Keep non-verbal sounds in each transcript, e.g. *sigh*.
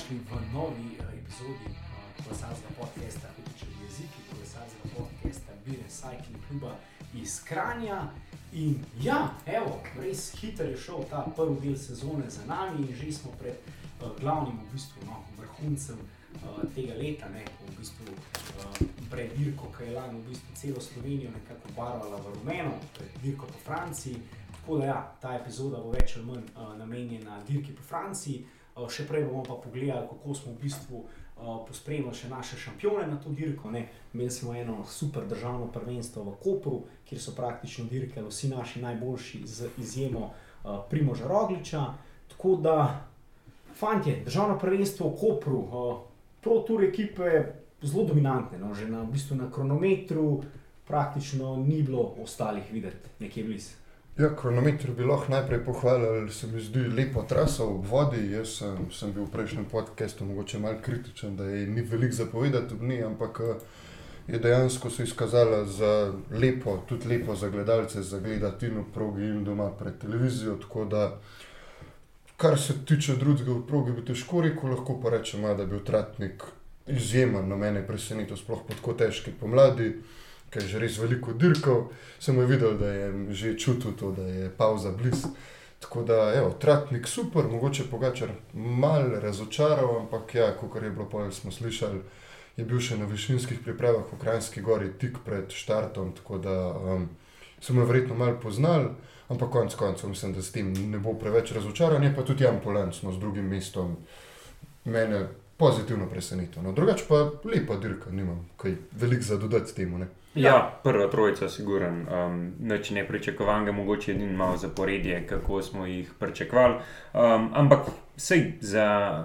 dobrodošli v novi uh, epizodi uh, kolesarskega podcasta, tudi če je jezik, kolesarskega podcasta, Bire Cycling kluba iz Kranja. In ja, evo, res hiter je šel ta prvi del sezone za nami in že smo pred uh, glavnim v bistvu, no, vrhuncem uh, tega leta, ne, v bistvu uh, pred dirko, ki je lani v bistvu celo Slovenijo nekako barvala v rumeno, pred dirko po Franciji. Tako da ja, ta epizoda bo več ali manj uh, namenjena dirki po Franciji. Eh, še prej bomo pa pogledali, kako smo v bistvu uh, pospremili še naše šampione na to dirko. Ne. Imeli smo eno super državno prvenstvo v Kopru, kjer so praktično dirkali vsi naši najboljši, z izjemo uh, Primoža Rogliča. Tako da, fantje, državno prvenstvo v Kopru, uh, pro tour ekipe zelo dominantne, no, že na, v bistvu na kronometru. Praktično ni bilo ostalih videti, nekje blizu. Ja, kronometer bi lahko najprej pohvalil, se mi zdi lepo trasa v vodi. Jaz sem, sem bil v prejšnjem podkastu mogoče malo kritičen, da je ni veliko zapovedati v njej, ampak eh, je dejansko se izkazala za lepo, tudi lepo za gledalce, za gledati in v progi in doma pred televizijo. Tako da, kar se tiče drugega v progi, bi težko rekel, lahko pa rečem, da je bil tratnik izjemen, no mene presenetil, sploh po tako težki pomladi ki je že res veliko dirkal, sem videl, da je že čutil to, da je pauza blizu. Tako da, evo, tratnik super, mogoče pogačar malo razočaral, ampak ja, kot je bilo povedano, smo slišali, je bil še na višinskih pripravah v Krajinski gori tik pred štartom, tako da um, smo jo verjetno malo poznali, ampak konec koncev mislim, da s tem ne bo preveč razočaran, je pa tudi Jan Polenc, no, z drugim mestom, mene pozitivno presenetil. No, drugače pa lepa dirka, nimam kaj veliko za dodati temu. Ne. Ja, prva trojica, siguren, um, neč ne pričakovanega, mogoče edino malo zaporedje, kako smo jih pričakovali. Um, ampak sej za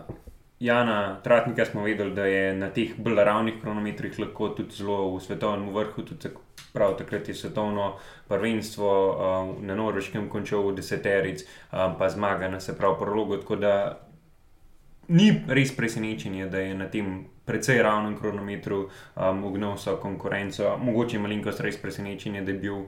Jana Tratnika smo vedeli, da je na teh bolj ravnih kronometrih lahko tudi zelo v svetovnem vrhu. Prav takrat je svetovno prvenstvo um, na Norveškem končal v deseteric, um, pa zmaga na se pravi prologu. Tako da ni res presenečenje, da je na tem precej ravnem kronometru um, ugnil vso konkurenco. Mogoče je malenkost res presenečenje, da je bil uh,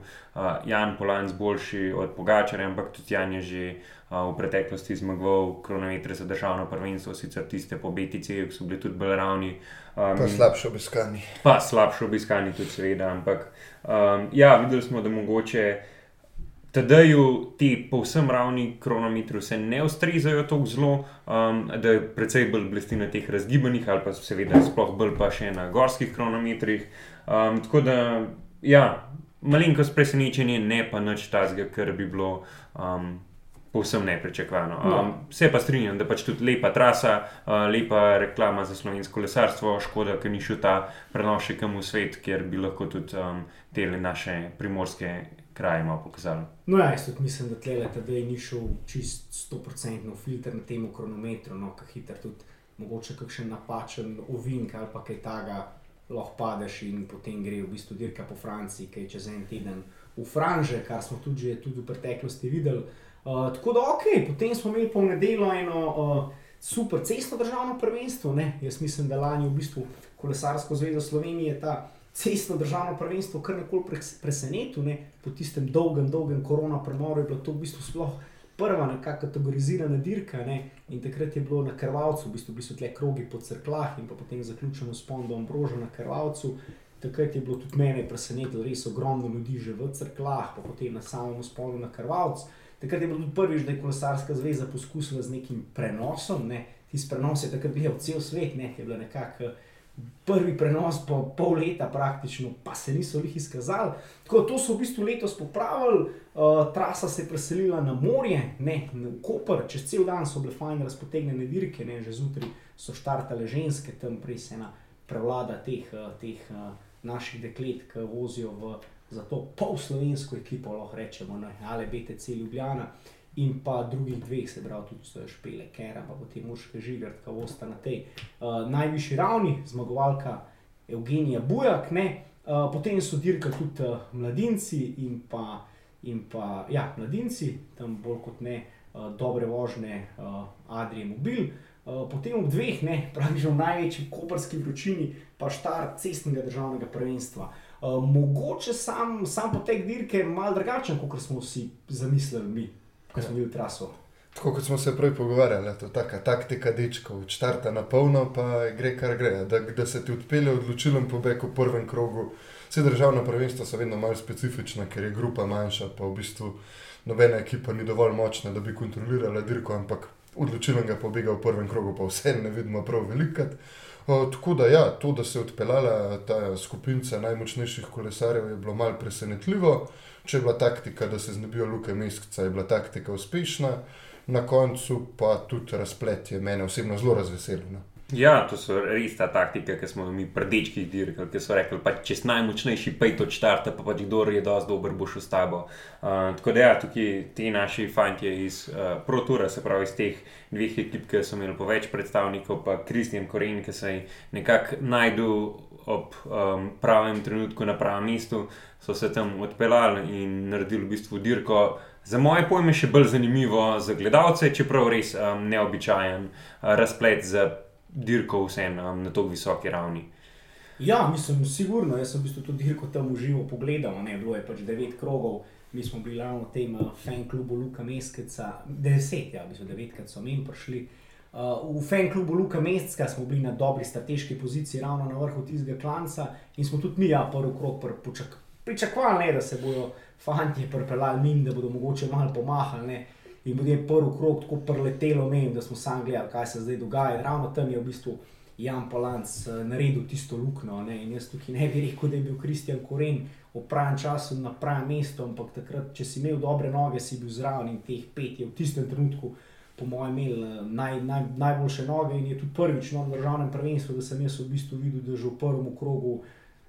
Jan Polanc boljši od Pogačara, ampak tudi Jan je že uh, v preteklosti zmagoval kronometre za državno prvenstvo, sicer tiste po BTC, ki so bili tudi bolj ravni. Um, pa slabše obiskani. Pa slabše obiskani tudi, seveda. Ampak um, ja, videli smo, da mogoče. Tedaj ti povsem ravni kronometri se ne ustrezajo tako zelo, um, da je precej bolj blesti na teh razgibanih, ali pa seveda sploh bolj pa še na gorskih kronometrih. Um, tako da, ja, malenkost presenečenje, ne pa nič tazga, kar bi bilo. Um, Povsem neprečakovano. No. Um, se pa strinjam, da pač tudi lepa trasa, uh, lepa reklama za slovensko lesarstvo, škoda, ker ni šel ta prenos še kam v svet, kjer bi lahko tudi um, te naše primorske kraj malo pokazali. No, ja, jaz tudi mislim, da tle ta dej ni šel čist 100% filter na tem kronometru, no, ki hiter tudi mogoče kakšen napačen ovink ali pa kaj taga, lahko padeš in potem gre v bistvu dirka po Franciji, ki je čez en teden v Franže, kar smo tudi, tudi v preteklosti videli. Uh, tako da, ok, potem smo imeli po nedeljo eno uh, super cestno državno prvenstvo. Ne? Jaz mislim, da lani v bistvu kolesarsko zvezo Slovenije ta cestno državno prvenstvo kar nekoliko presenetilo. Ne? Po tistem dolgem, dolgem korona premoru je bilo to v bistvu sploh prva nekakšna kategorizirana dirka. Ne? In takrat je bilo na krvalcu, v bistvu, v bistvu tle krogi po crklah in potem zaključeno s pondom Broža na krvalcu. Takrat je bilo tudi mene presenetilo, res ogromno ljudi že v crklah, pa potem na samem spolu na krvalcu. Takrat je bilo tudi prvič, da je kolesarska zveza poskusila z nekim prenosom. Ne? Tisti prenos je takrat bil cel svet, ne? je bilo nekako prvi prenos po pol leta, praktično, pa se niso jih izkazali. Tako to so v bistvu letos popravili, uh, trasa se je preselila na morje, ne na Koper, čez cel dan so bile fajn razpotegnjene dirke, ne že zjutraj so štartale ženske, tam prej se ena prevlada teh, uh, teh uh, naših deklet, ki vozijo v za to pol slovensko ekipo, lahko rečemo, ali BTC Ljubljana. Uh, in pa drugih dveh, se pravi, tudi so špele, ker pa potem moške žigati, kako sta na tej uh, najvišji ravni, zmagovalka Evgenija Bujak, ne? Uh, potem so dirkali tudi uh, mladinci in pa, in pa ja, mladinci, tam bolj kot ne, uh, dobre vožnje uh, Adrije Mobil. Uh, potem ob dveh, ne, pravi že v največji koperski vročini, pa štart cestnega državnega prvenstva. Uh, mogoče sam, sam potek dirke je mal drugačen, kot smo si zamislili mi ko smo bili v trasu. Tako kot smo se prej pogovarjali, to je taka taktika dečkov, črta na polno, pa gre kar gre. Da, da se ti odpelje odločilen pobeg v prvem krogu. Vse državna prvenstva so vedno malo specifična, ker je grupa manjša, pa v bistvu nobena ekipa ni dovolj močna, da bi kontrolirala dirko, ampak odločilnega pobega v prvem krogu pa vse ne vidimo prav velikrat. Tako da, ja, to, da se je odpeljala ta skupina najmočnejših kolesarjev, je bilo malo presenetljivo. Če je bila taktika, da se znebijo luke meseca, je bila taktika uspešna, na koncu pa tudi razplet je mene osebno zelo razveselil. Ja, to so res ta taktika, ki smo mi predečki dirkali, ki so rekli, da če si najmočnejši, pej to črta, pa pač kdo je dosti dober, boš v stabo. Uh, tako da, ja, tukaj ti naši fanti iz uh, Protura, se pravi iz teh dveh ekip, ki so imeli po več predstavnikov, pa Kristjan Koren, ki se je nekako najdu ob um, pravem trenutku na pravem mestu, so se tam odpeljali in naredili v bistvu dirko. Za moje pojme je še bolj zanimivo za gledalce, čeprav res um, neobičajen uh, razplet za dirko vseeno na tako visoki ravni. Ja, mislim, sigurno. Jaz sem v bistvu tudi dirko tam uživo pogledal. Ne, bilo je pač devet krogov, mi smo bili ravno v tem uh, fan klubu Luka Meseca, deset, ja, v bistvu devetkrat so meni prišli. Uh, v fan klubu Luka Meseca smo bili na dobri strateški poziciji, ravno na vrhu tistega klanca in smo tudi mi, ja, prvi počak pričakovali, da se bodo fanti pripeljali min, da bodo mogoče malo pomahali. Ne in potem prvi krok tako preletelo, menim, da smo sami gledali, kaj se zdaj dogaja. Ravno tam je v bistvu Jan Palanc uh, naredil tisto luknjo. In jaz tukaj ne bi rekel, da je bil Kristjan Koren v pravem času na pravem mestu, ampak takrat, če si imel dobre noge, si bil zraven in teh pet je v tistem trenutku. Po mojem, imel uh, naj, naj, najboljše noge in je tudi prvič na državnem prvenstvu, da sem jaz v bistvu videl, da že v prvem krogu,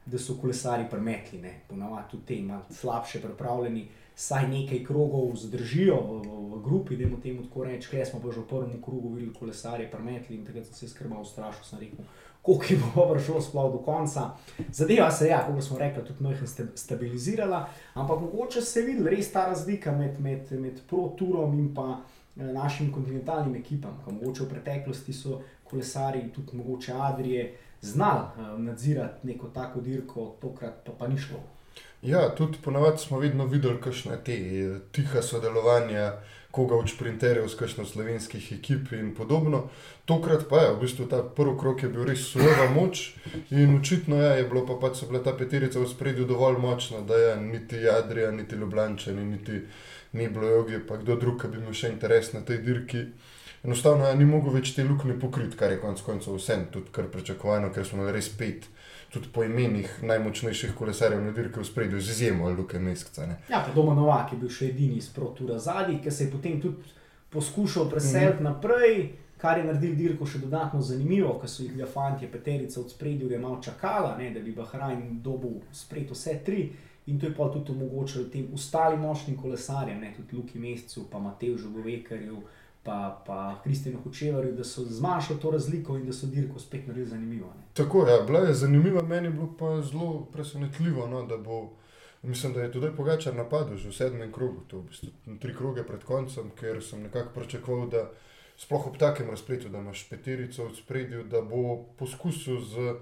da so kolesari premetli, ponavadi tudi te malo slabše pripravljeni vsaj nekaj krogov zdržijo v, v, v grupi, da jim temu tako rečem. Klej smo pa že v prvem krogu videli kolesarje, premetli in takrat sem se skrbel, strašil sem rekel. Kako je bo prišlo sploh do konca. Zadeva se je, ja, kot smo rekli, tudi malo stabilizirala, ampak mogoče se je videla res ta razlika med, med, med ProTurom in pa eh, našim kontinentalnim ekipam. Mogoče v preteklosti so kolesari, tudi mogoče Adrije, znali uh, nadzirati neko tako dirko, tokrat pa, pa ni šlo. Ja, tudi ponavadi smo vedno videli, kakšne te eh, tiha sodelovanja, koga od sprinterjev s kakšno slovenskih ekip in podobno. Tokrat pa je, v bistvu ta prvi krok bil res surova moč in očitno je, je bilo pa pač so bile ta peterica v spredju dovolj močna, da je niti Adrija, niti Ljubljančani, niti ni bilo jogi, pa kdo drug, ki bi imel še interes na tej dirki. Enostavno je, ni mogel več te luknje pokriti, kar je konec koncev vsem, tudi kar pričakovano, ker smo imeli res pet tudi po imenih najmočnejših kolesarjev na dirki v spredju, z izjemo Luke Meska. Ja, pa Doma Novak je bil še edini iz Protura zadnji, ki se je potem tudi poskušal preseliti mm -hmm. naprej, kar je naredil dirko še dodatno zanimivo, ker so jih fanti, peterica od spredju, je malo čakala, ne, da bi Bahrajn dobil spred vse tri. In to je pa tudi omogočilo tem ostalim močnim kolesarjem, ne, tudi Luki Mescu, pa Mateju Žugovekarju, pa, pa Kristjanu Hočevarju, da so zmanjšali to razliko in da so dirko spet naredili zanimivo. Ne. Tako ja, bila je zanimiva, meni je bilo pa zelo presenetljivo, no, da bo. Mislim, da je tudi Pogačar napadel že v sedmem krogu, to v bistvu tri kroge pred koncem, ker sem nekako pričakoval, da sploh ob takem razpletu, da imaš peterico v spredju, da bo poskusil z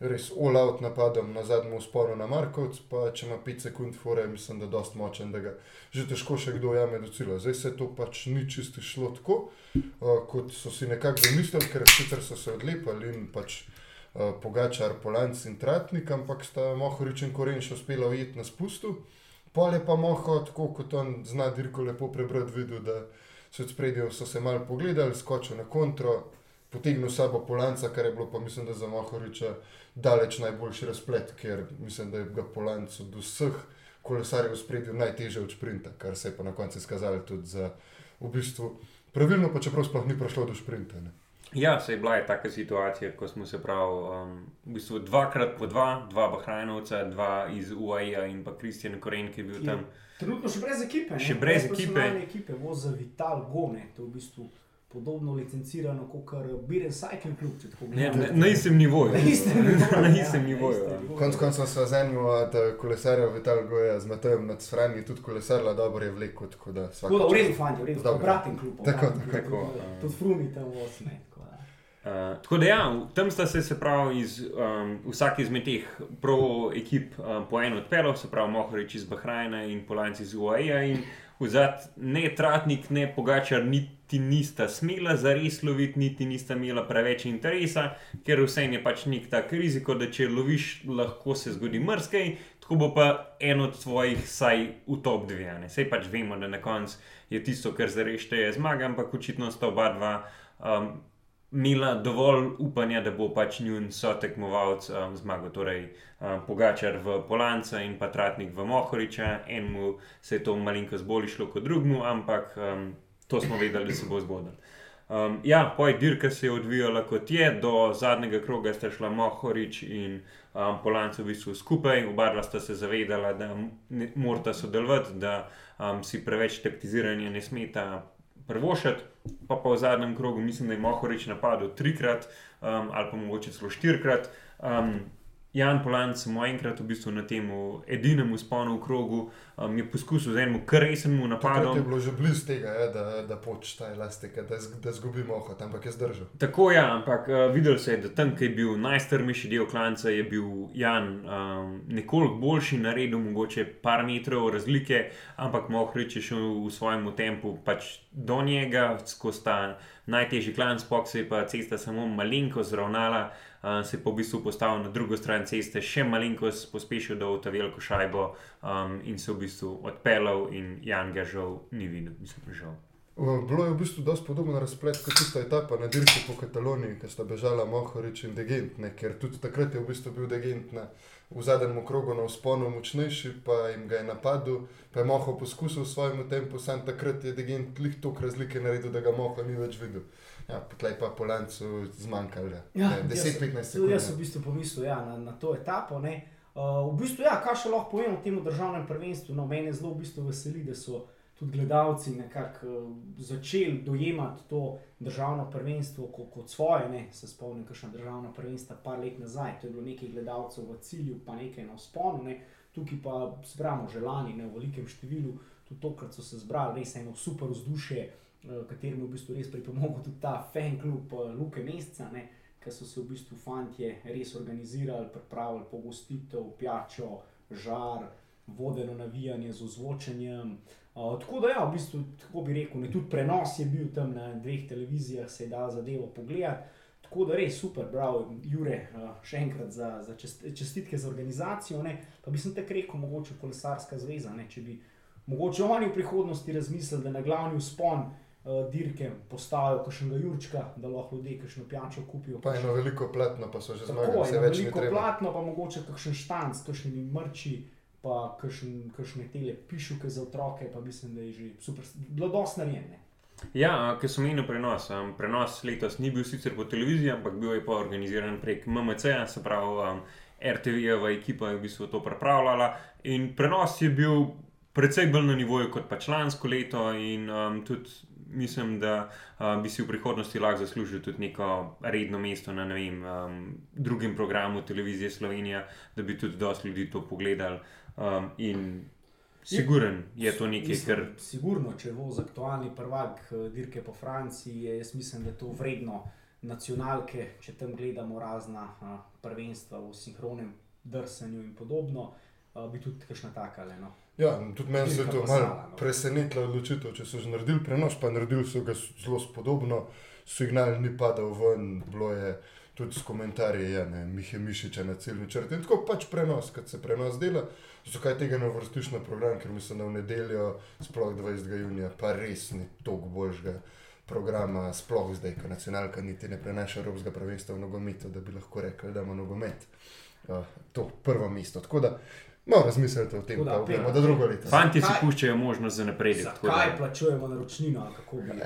res all-out napadom na zadnjem usporu na Markovc, pa če ima 5 sekund fore, mislim, da je dost močen, da ga že težko še kdo jame do cilja. Zdaj se to pač ni čisto šlo tako, uh, kot so si nekako zamislili, ker sicer so se odlepili in pač uh, Pogačar, Polanc in Tratnik, ampak sta Mohorič in Koren še uspela ujeti na spustu. Pol je pa Moho, tako kot on zna dirko lepo prebrati, videl, da so od spredja so se mal pogledali, skočil na kontro, potegnil sabo Polanca, kar je bilo pa mislim, da za Mohoriča daleč najboljši razplet, ker mislim, da je ga Polanc od vseh kolesarjev v spredju najtežje od sprinta, kar se je pa na koncu izkazalo tudi za v bistvu pravilno, pa čeprav sploh ni prišlo do sprinta. Ne. Ja, se je bila je taka situacija, ko smo se prav, um, v bistvu dvakrat po dva, dva Bahrajnovca, dva iz UAE in pa Kristjan Koren, ki je bil tam. Trenutno še brez ekipe. Še brez, brez ekipe. ekipe Voza Vital Gone, to v bistvu podobno licencirano kot Biren Cycling Club. Ne, ne, na istem nivoju. Na istem *laughs* nivoju. Konec koncev smo z enim od eh, kolesarjev Vital Goja z Matejem nad Franji tudi kolesarila, dobro je vleko. Tako da vsak. V redu, fanti, v redu, tako bratim klubom. Tako, tako. tako. Tudi frumi tam v osme. Uh, tako da, ja, tam sta se, se pravi, iz, um, vsak izmed teh pro ekip um, po eno odpeljal, se pravi, Mohorič iz Bahrajna in Polanci iz UAE. vzad ne Tratnik, ne Pogačar, niti nista smela za res loviti, niti nista imela preveč interesa, ker vse je pač nek tak riziko, da če loviš, lahko se zgodi mrskej, tako bo pa en od tvojih saj v top dve. Sej pač vemo, da na koncu je tisto, kar za res šteje zmaga, ampak očitno sta oba dva. Um, imela dovolj upanja, da bo pač njun sotekmovalec um, zmagal, torej um, Pogačar v Polanca in pa Tratnik v Mohoriča. Enemu se je to malenkost bolj šlo kot drugemu, ampak um, to smo vedeli, da se bo zgodilo. Um, ja, poj dirka se je odvijala kot je, do zadnjega kroga sta šla Mohorič in um, Polanc v bistvu skupaj, oba dva sta se zavedala, da morata sodelovati, da um, si preveč taktiziranja ne smeta prvošati, pa pa v zadnjem krogu, mislim, da je Mohorič napadel trikrat um, ali pa mogoče celo štirikrat. Um, Jan Polanc, moj enkrat v bistvu na tem edinem usponu v krogu, um, je poskusil z enim kar resnim napadom. To je bilo že blizu tega, je, da, da počne ta elastika, da, da zgubimo oko, ampak je zdržal. Tako je, ja, ampak uh, videl se je, da tam, ki je bil najstrmejši del klanca, je bil Jan um, nekoliko boljši, naredil mogoče par metrov razlike, ampak Mohrič je šel v svojem tempu pač do njega, skozi ta najtežji klan, spok se je pa cesta samo malenko zravnala uh, se je po v bistvu postavil na drugo stran ceste, še malenkost pospešil do ta veliko šajbo um, in se v bistvu odpeljal, in Jan ga žal ni videl, mislim, žal. Bilo je v bistvu dosti podobno razplet kot tista etapa na dirki po Kataloniji, ki sta bežala Mohorič in Degent, ne? ker tudi takrat je v bistvu bil Degent na, v zadnjem krogu na vzponu močnejši, pa jim ga je napadel, pa je Moho poskusil v svojem tempu, sam takrat je Degent lih toliko razlike naredil, da ga Moho ni več videl. Ja, Potlej pa po lancu zmanjkalo, Ja, 10-15 Tudi sekund. jaz sem v bistvu pomislil ja, na, na to etapo. ne. Uh, v bistvu, ja, kaj še lahko povem o tem državnem prvenstvu? No, mene zelo v bistvu veseli, da so tudi gledalci nekako uh, začeli dojemati to državno prvenstvo kot, kot svoje. Ne. Se spomnim, kakšna državna prvenstva par let nazaj. To je bilo nekaj gledalcev v cilju, pa nekaj na vzponu. Ne. Tukaj pa zbramo že lani, ne, v velikem številu, tudi tokrat so se zbrali, res eno super vzdušje, kateremu je v bistvu res pripomogel tudi ta fan klub uh, Luke Mesca. Ne ker so se v bistvu fantje res organizirali, pripravili pogostitev, pijačo, žar, vodeno navijanje z ozvočenjem. Uh, tako da, ja, v bistvu, tako bi rekel, ne, tudi prenos je bil tam na dveh televizijah, se je dal zadevo pogledati. Tako da res super, bravo, Jure, uh, še enkrat za, za čest, čestitke za organizacijo. Ne. Pa bi sem tako rekel, mogoče kolesarska zveza, ne, če bi mogoče oni v prihodnosti razmislili, da na glavni vzpon uh, dirke postavijo kakšnega Jurčka, da lahko ljudje kakšno pijačo kupijo. Pa eno veliko platno, pa so že zmagali, Tako vse več veliko treba. platno, pa mogoče kakšen štanc, s kakšnimi mrči, pa kakšen, kakšne tele pišuke za otroke, pa mislim, da je že super, bilo dosti narejene. Ja, ker sem menil prenos. Um, prenos letos ni bil sicer po televiziji, ampak bil je pa organiziran prek MMC, se pravi, um, RTV-jeva ekipa je v bistvu to pripravljala. In prenos je bil precej bolj na nivoju kot pa člansko leto, in um, tudi mislim, da um, bi si v prihodnosti lahko zaslužil tudi neko redno mesto na vem, um, drugem programu televizije Slovenija, da bi tudi dosti ljudi to pogledali. Um, in Siguren je to nekaj, Mislim, kar Sigurno, če bo z aktualni prvak eh, dirke po Franciji, jaz mislim, da je to vredno nacionalke, če tam gledamo razna a, prvenstva v sinhronem drsanju in podobno, a, bi tudi kakšna taka le. No. Ja, in tudi meni se je to malo no. presenetilo odločitev, če so že naredili prenos, pa naredili so ga zelo spodobno, signal ni padal ven, bilo je tudi s komentarji, ja, ne, Mihe Mišiča na ciljni črti. In tako pač prenos, kad se prenos dela. Zakaj tega ne vrstiš na program, ker mislim, da v nedeljo, sploh 20. junija, pa res ni toliko boljšega programa, sploh zdaj, ko nacionalka niti ne prenaša Evropskega prvenstva v nogometu, da bi lahko rekli, da ima nogomet. Uh, to prvo mesto. Tako da malo razmislite o tem, Tako da, da Peter, do drugo leto. fanti si puščajo možnost za napredek. da- Zakaj plačujemo naročnino, kako bi rekli?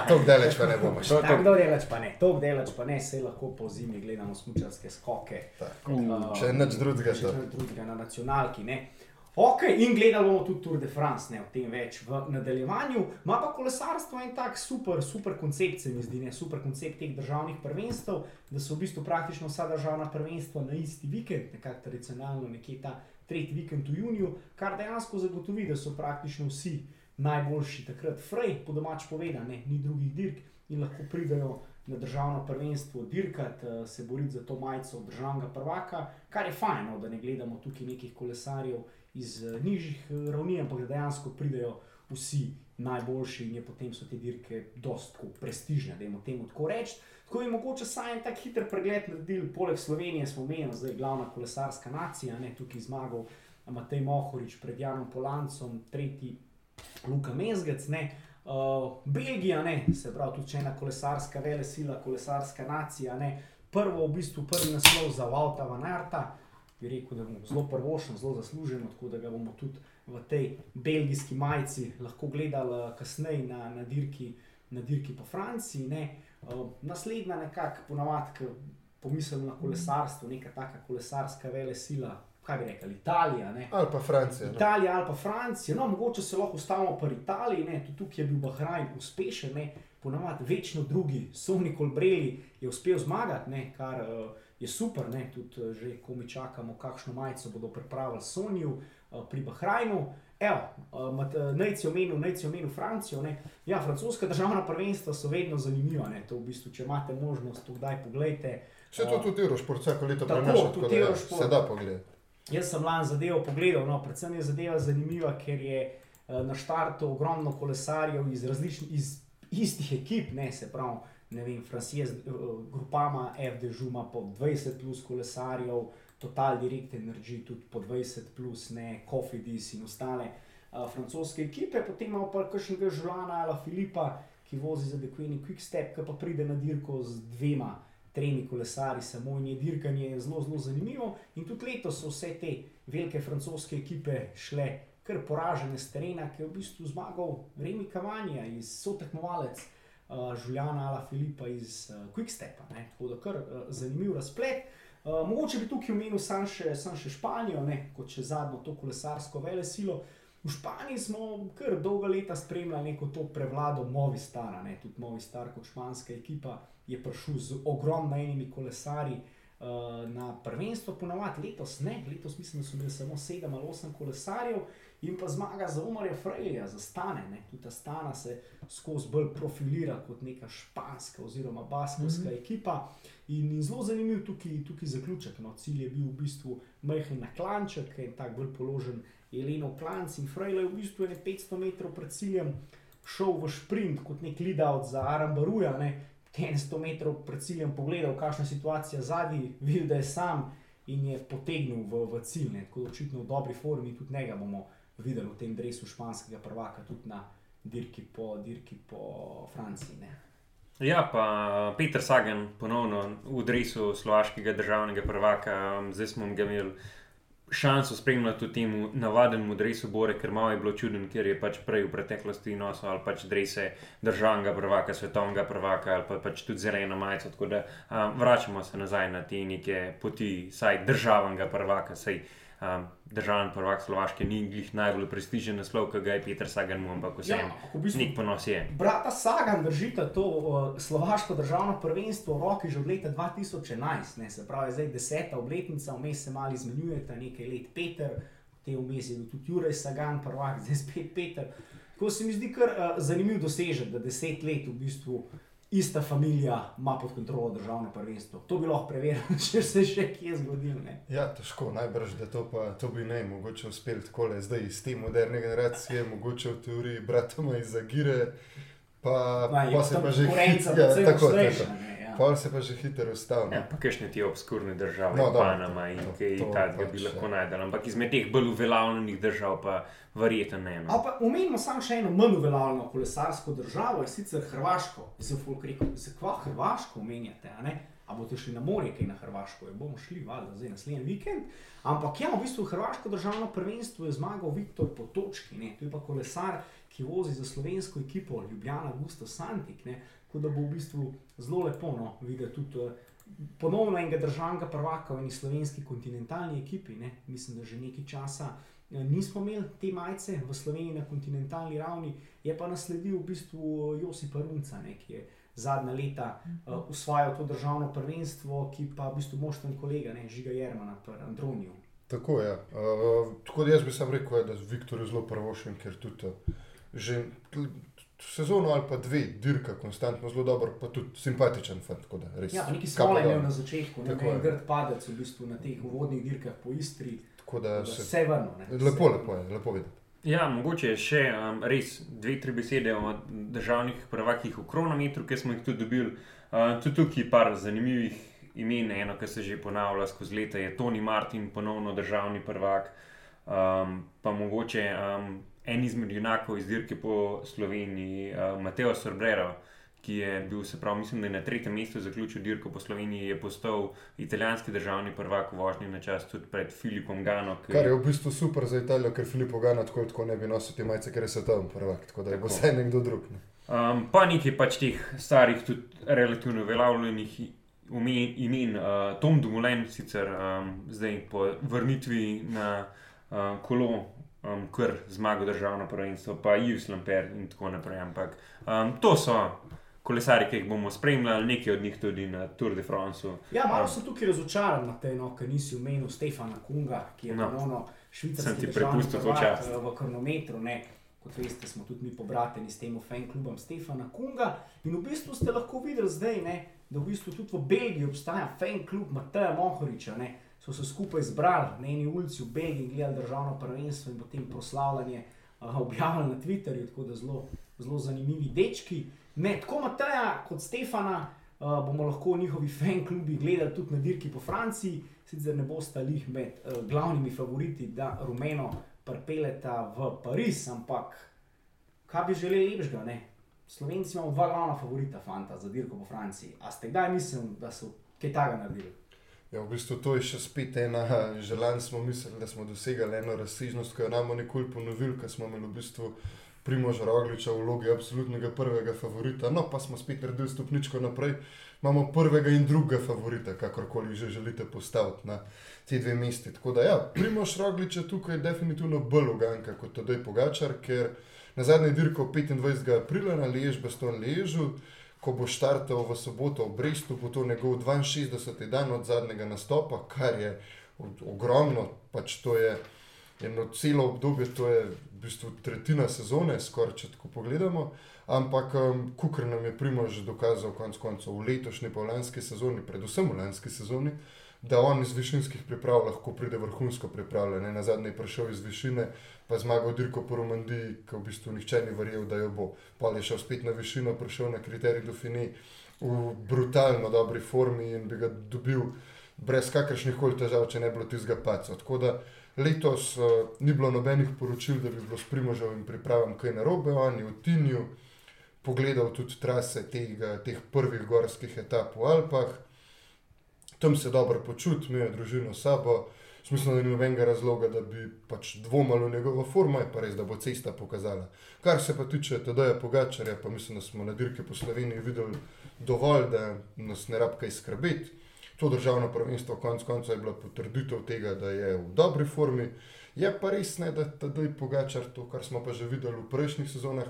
Tako daleč pa ne bomo šli. To- Tako daleč pa ne, tako daleč pa ne, se lahko po zimi gledamo smučarske skoke. Tako. Uh, Če nič drugega, to. nič drugega na nacionalki. Ne. Ok, in gledali bomo tudi Tour de France, ne o tem več v nadaljevanju. Ma pa kolesarstvo en tak super, super koncept, se mi zdi, ne super koncept teh državnih prvenstev, da so v bistvu praktično vsa državna prvenstva na isti vikend, nekako tradicionalno, nekje ta tretji vikend v juniju, kar dejansko zagotovi, da so praktično vsi najboljši takrat frej, po domač povedano, ni drugih dirk in lahko pridejo na državno prvenstvo dirkati, eh, se boriti za to majico državnega prvaka, kar je fajn, no, da ne gledamo tukaj nekih kolesarjev iz uh, nižjih uh, ravni, ampak da dejansko pridejo vsi najboljši in je potem so te dirke dosta prestižne, da jim temu tako reči. Tako je mogoče saj en tak hiter pregled naredili, poleg Slovenije smo menili, zdaj glavna kolesarska nacija, ne tukaj zmagal Matej Mohorič pred Janom Polancom, tretji Luka Mezgec. Ne. Uh, Belgija, ne, se pravi, tudi ena kolesarska vele sila, kolesarska nacija, ne. prvo v bistvu prvi naslov za Valta Van Arta, bi rekel, da bomo zelo prvošen, zelo zaslužen, tako da ga bomo tudi v tej belgijski majici lahko gledali kasneje na, na, dirki, na dirki po Franciji. Uh, naslednja nekako ponavadi, pomislimo na kolesarstvo, neka taka kolesarska vele sila, kaj bi rekli, Italija. Ne? Ali pa Francija. No. Italija ali pa Francija. No, mogoče se lahko ustavimo pri Italiji, ne? tudi tukaj je bil Bahrajn uspešen, ne? ponavadi večno drugi, Sovni Kolbreli je uspel zmagati, ne? kar uh, je super, ne? tudi uh, že ko mi čakamo, kakšno majico bodo pripravili Sonju uh, pri Bahrajnu. Evo, uh, najci omenil, najci omenil Francijo. Ne? Ja, francoska državna prvenstva so vedno zanimiva. Ne? To v bistvu, če imate možnost, to kdaj pogledajte. Vse to tudi Eurošport, vsako leto prenaša, tako da ja, se da pogledati. Jaz sem lani zadevo pogledal, no, predvsem je zadeva zanimiva, ker je na štartu ogromno kolesarjev iz različnih, iz istih ekip, ne se pravi, ne vem, Francija z uh, grupama FD Žuma po 20 plus kolesarjev, Total Direct Energy tudi po 20 plus, ne, Cofidis in ostale uh, francoske ekipe, potem imamo pa kakšnega Žulana ali Filipa, ki vozi za Dequeni Quick Step, ki pa pride na dirko z dvema tremi kolesari, samo in je dirkanje zelo, zelo zanimivo. In tudi letos so vse te velike francoske ekipe šle kar poražene z terena, ki je v bistvu zmagal Remi Kavanja iz sotekmovalec. Uh, Žuljana Ala Filipa iz uh, Quickstepa, ne? tako da kar uh, zanimiv razplet. Uh, mogoče bi tukaj omenil samo še, sam še Španijo, ne? kot še zadnjo to kolesarsko vele silo. V Španiji smo kar dolga leta spremljali neko to prevlado Movistara, tudi Movistar kot španska ekipa je prišel z ogromnimi kolesari uh, na prvenstvo, ponovadi letos ne, letos mislim, da so bili samo sedem ali osem kolesarjev in pa zmaga za Umarja Frejlja, za Stane. Ne. Tudi ta Stana se skozi bolj profilira kot neka španska oziroma baskovska mm -hmm. ekipa. In, in zelo zanimiv tukaj, tukaj zaključek. No. Cilj je bil v bistvu majhen na klanček, en tak bolj položen Jeleno Klanc in Frejlja je v bistvu 500 metrov pred ciljem. Šel v sprint kot nek lead-out za Arambaruja, ten 100 metrov pred ciljem pogledal, kakšna je situacija zadnji, videl, da je sam in je potegnil v, v cilj. Ne. Tako da očitno v dobri formi tudi njega bomo videli v tem drevesu španskega prvaka, tudi na dirki po, dirki po Franciji. Ne. Ja, pa Peter Sagan ponovno v drevesu slovaškega državnega prvaka, zdaj smo ga imeli šanso spremljati temu navadnemu dresu Bore, ker malo je bilo čuden, ker je pač prej v preteklosti nosil ali pač drese državnega prvaka, svetovnega prvaka ali pa pač tudi zeleno majico. Tako da um, vračamo se nazaj na te neke poti, saj državnega prvaka. Saj, um, državni prvak Slovaške ni njih najbolj prestižen naslov, ki ga je Peter Sagan, ampak vse en, ja, v bistvu, nek ponos je. Brata Sagan držite to uh, slovaško državno prvenstvo v roki že od leta 2011, ne, se pravi, zdaj deseta obletnica, vmes se malo izmenjujete, nekaj let Peter, te vmes je bil tudi Jurek Sagan, prvak, zdaj spet Peter. Ko se mi zdi kar uh, zanimiv dosežek, da deset let v bistvu ista familija ima pod kontrolo državno prvenstvo. To bi lahko preverili, *laughs* če se še kje zgodilo. Ja, težko, najbrž, da to, pa, to bi ne mogoče uspeti tako le zdaj iz te moderne generacije, mogoče v teoriji bratoma iz Zagire. Pa, pa, pa se pa že hitra, *laughs* ja, tako je. Pa se pa že hitro ustavlja. Ja, pa kakšne ti obskurne države, no, Panama in kaj takega bi lahko ja. najdel. Ampak izmed teh bolj uveljavljenih držav pa verjetno ne. No. Umenimo samo še eno manj uveljavljeno kolesarsko državo, in sicer Hrvaško. Zdaj, folk rekel, zakaj Hrvaško omenjate? A boste šli na morje, kaj na Hrvaško, je bomo šli, valjda, zdaj naslednji vikend. Ampak ja, v bistvu Hrvaško državno prvenstvo je zmagal Viktor Potočki, ne? to je pa kolesar, ki vozi za slovensko ekipo Ljubljana Gusto Santik. Ne? Tako da bo v bistvu zelo lepo no, videti tudi uh, ponovno enega državnega prvaka v eni slovenski kontinentalni ekipi. Ne. Mislim, da že nekaj časa uh, nismo imeli te majice v Sloveniji na kontinentalni ravni, je pa nasledil v bistvu Josip Runca, ne, ki je zadnja leta uh, usvajal to državno prvenstvo, ki pa v bistvu moštven kolega, ne, Žiga Jermana, Androniju. Tako je. Uh, tako da jaz bi sam rekel, da je Viktor zelo prvošen, ker tudi uh, že sezono ali pa dve, dirka, konstantno zelo dober, pa tudi simpatičen. Fant, ja, nekaj smo imeli na začetku, nekaj grd padec v bistvu na teh uvodnih dirkah po Istri. Tako da se Vse vrno. ne. lepo, lepo je, lepo videti. Ja, mogoče je še um, res dve, tri besede o državnih prvakih v kronometru, ki smo jih tudi dobili. Uh, tudi tukaj je par zanimivih imen, eno, ki se že ponavlja skozi leta, je Toni Martin, ponovno državni prvak, um, pa mogoče um, en izmed junakov iz dirke po Sloveniji, uh, Mateo Sorbrero. Ki je bil, se pravi, mislim, da je na tretjem mestu zaključil dirko po Sloveniji, je postal italijanski državni prvak v vožnji na čas tudi pred Filipom Gano. ki- Kar je v bistvu super za Italijo, ker Filipo Gana tako, tako ne bi nosil te majice, ker je svetovni prvak, tako da je bo Tako. vsaj nekdo drug. Ne. Um, pa nekaj pač teh starih, tudi relativno uveljavljenih imen uh, Tom Dumoulin, sicer um, zdaj po vrnitvi na uh, kolo, um, kar zmaga državno prvenstvo, pa Yves Lamper in tako naprej. Ampak um, to so kolesari, ki jih bomo spremljali, nekaj od njih tudi na Tour de France. Ja, malo sem tukaj razočaran na te, no, ker nisi omenil Stefana Kunga, ki je No. ponovno Sem švicarski ti prepustil to prvak, čast. eh, v kronometru. Ne. Kot veste, smo tudi mi pobrateni s tem fan klubom Stefana Kunga. In v bistvu ste lahko videli zdaj, ne, da v bistvu tudi v Belgiji obstaja fan klub Mateja Mohoriča. Ne. So se skupaj zbrali na eni ulici v Belgiji, gledali državno prvenstvo in potem proslavljanje uh, objavljali na Twitterju, tako da zelo, zelo zanimivi dečki. Ne, tako Mateja kot Stefana uh, bomo lahko njihovi fan klubi gledali tudi na dirki po Franciji, sicer ne bosta lih med uh, glavnimi favoriti, da rumeno pripeleta v Pariz, ampak kaj bi želeli lepšega, ne? Slovenci imamo dva glavna favorita, fanta, za dirko po Franciji. A ste kdaj mislili, da so kaj takega naredili? Ja, v bistvu to je še spet ena *laughs* želja. Smo mislili, da smo dosegali eno razsežnost, ki jo nam bomo nikoli ponovili, ker smo imeli v bistvu Primoža Rogliča v vlogi absolutnega prvega favorita. No, pa smo spet naredili stopničko naprej. Imamo prvega in drugega favorita, kakorkoli že želite postaviti na te dve mesti. Tako da, ja, Primož Roglič je tukaj definitivno bolj uganka kot Tadej Pogačar, ker na zadnji dirko 25. aprila na Lež, Baston Ležu, ko bo štartal v soboto v Brestu, bo to njegov 62. dan od zadnjega nastopa, kar je ogromno, pač to je eno celo obdobje, to je v bistvu tretjina sezone, skoraj če tako pogledamo. Ampak, um, kukar nam je Primož dokazal, konec koncev v letošnji, pa v lanski sezoni, predvsem v lanski sezoni, da on iz višinskih priprav lahko pride vrhunsko pripravljen. Ne? Na zadnje je prišel iz višine, pa zmagal dirko po Romandiji, ki v bistvu nihče ni verjel, da jo bo. Pa je šel spet na višino, prišel na kriterij Dauphine v brutalno dobri formi in bi ga dobil brez kakršnih koli težav, če ne bi bilo tistega paca. Tako da letos uh, ni bilo nobenih poročil, da bi bilo s Primožovim pripravam kaj narobe, on je v Tinju pogledal tudi trase tega, teh prvih gorskih etap v Alpah, tam se dobro počuti, imel je družino s sabo. Smisel, da ni nobenega razloga, da bi pač dvomili v njegovo formo, je pa res, da bo cesta pokazala. Kar se pa tiče Tadeja Pogačarja, pa mislim, da smo na dirki po Sloveniji videli dovolj, da nas ne rab kaj skrbeti. To državno prvenstvo, konec koncev, je bila potrditev tega, da je v dobri formi. Je pa res ne, da Tadej Pogačar, to, kar smo pa že videli v prejšnjih sezonah,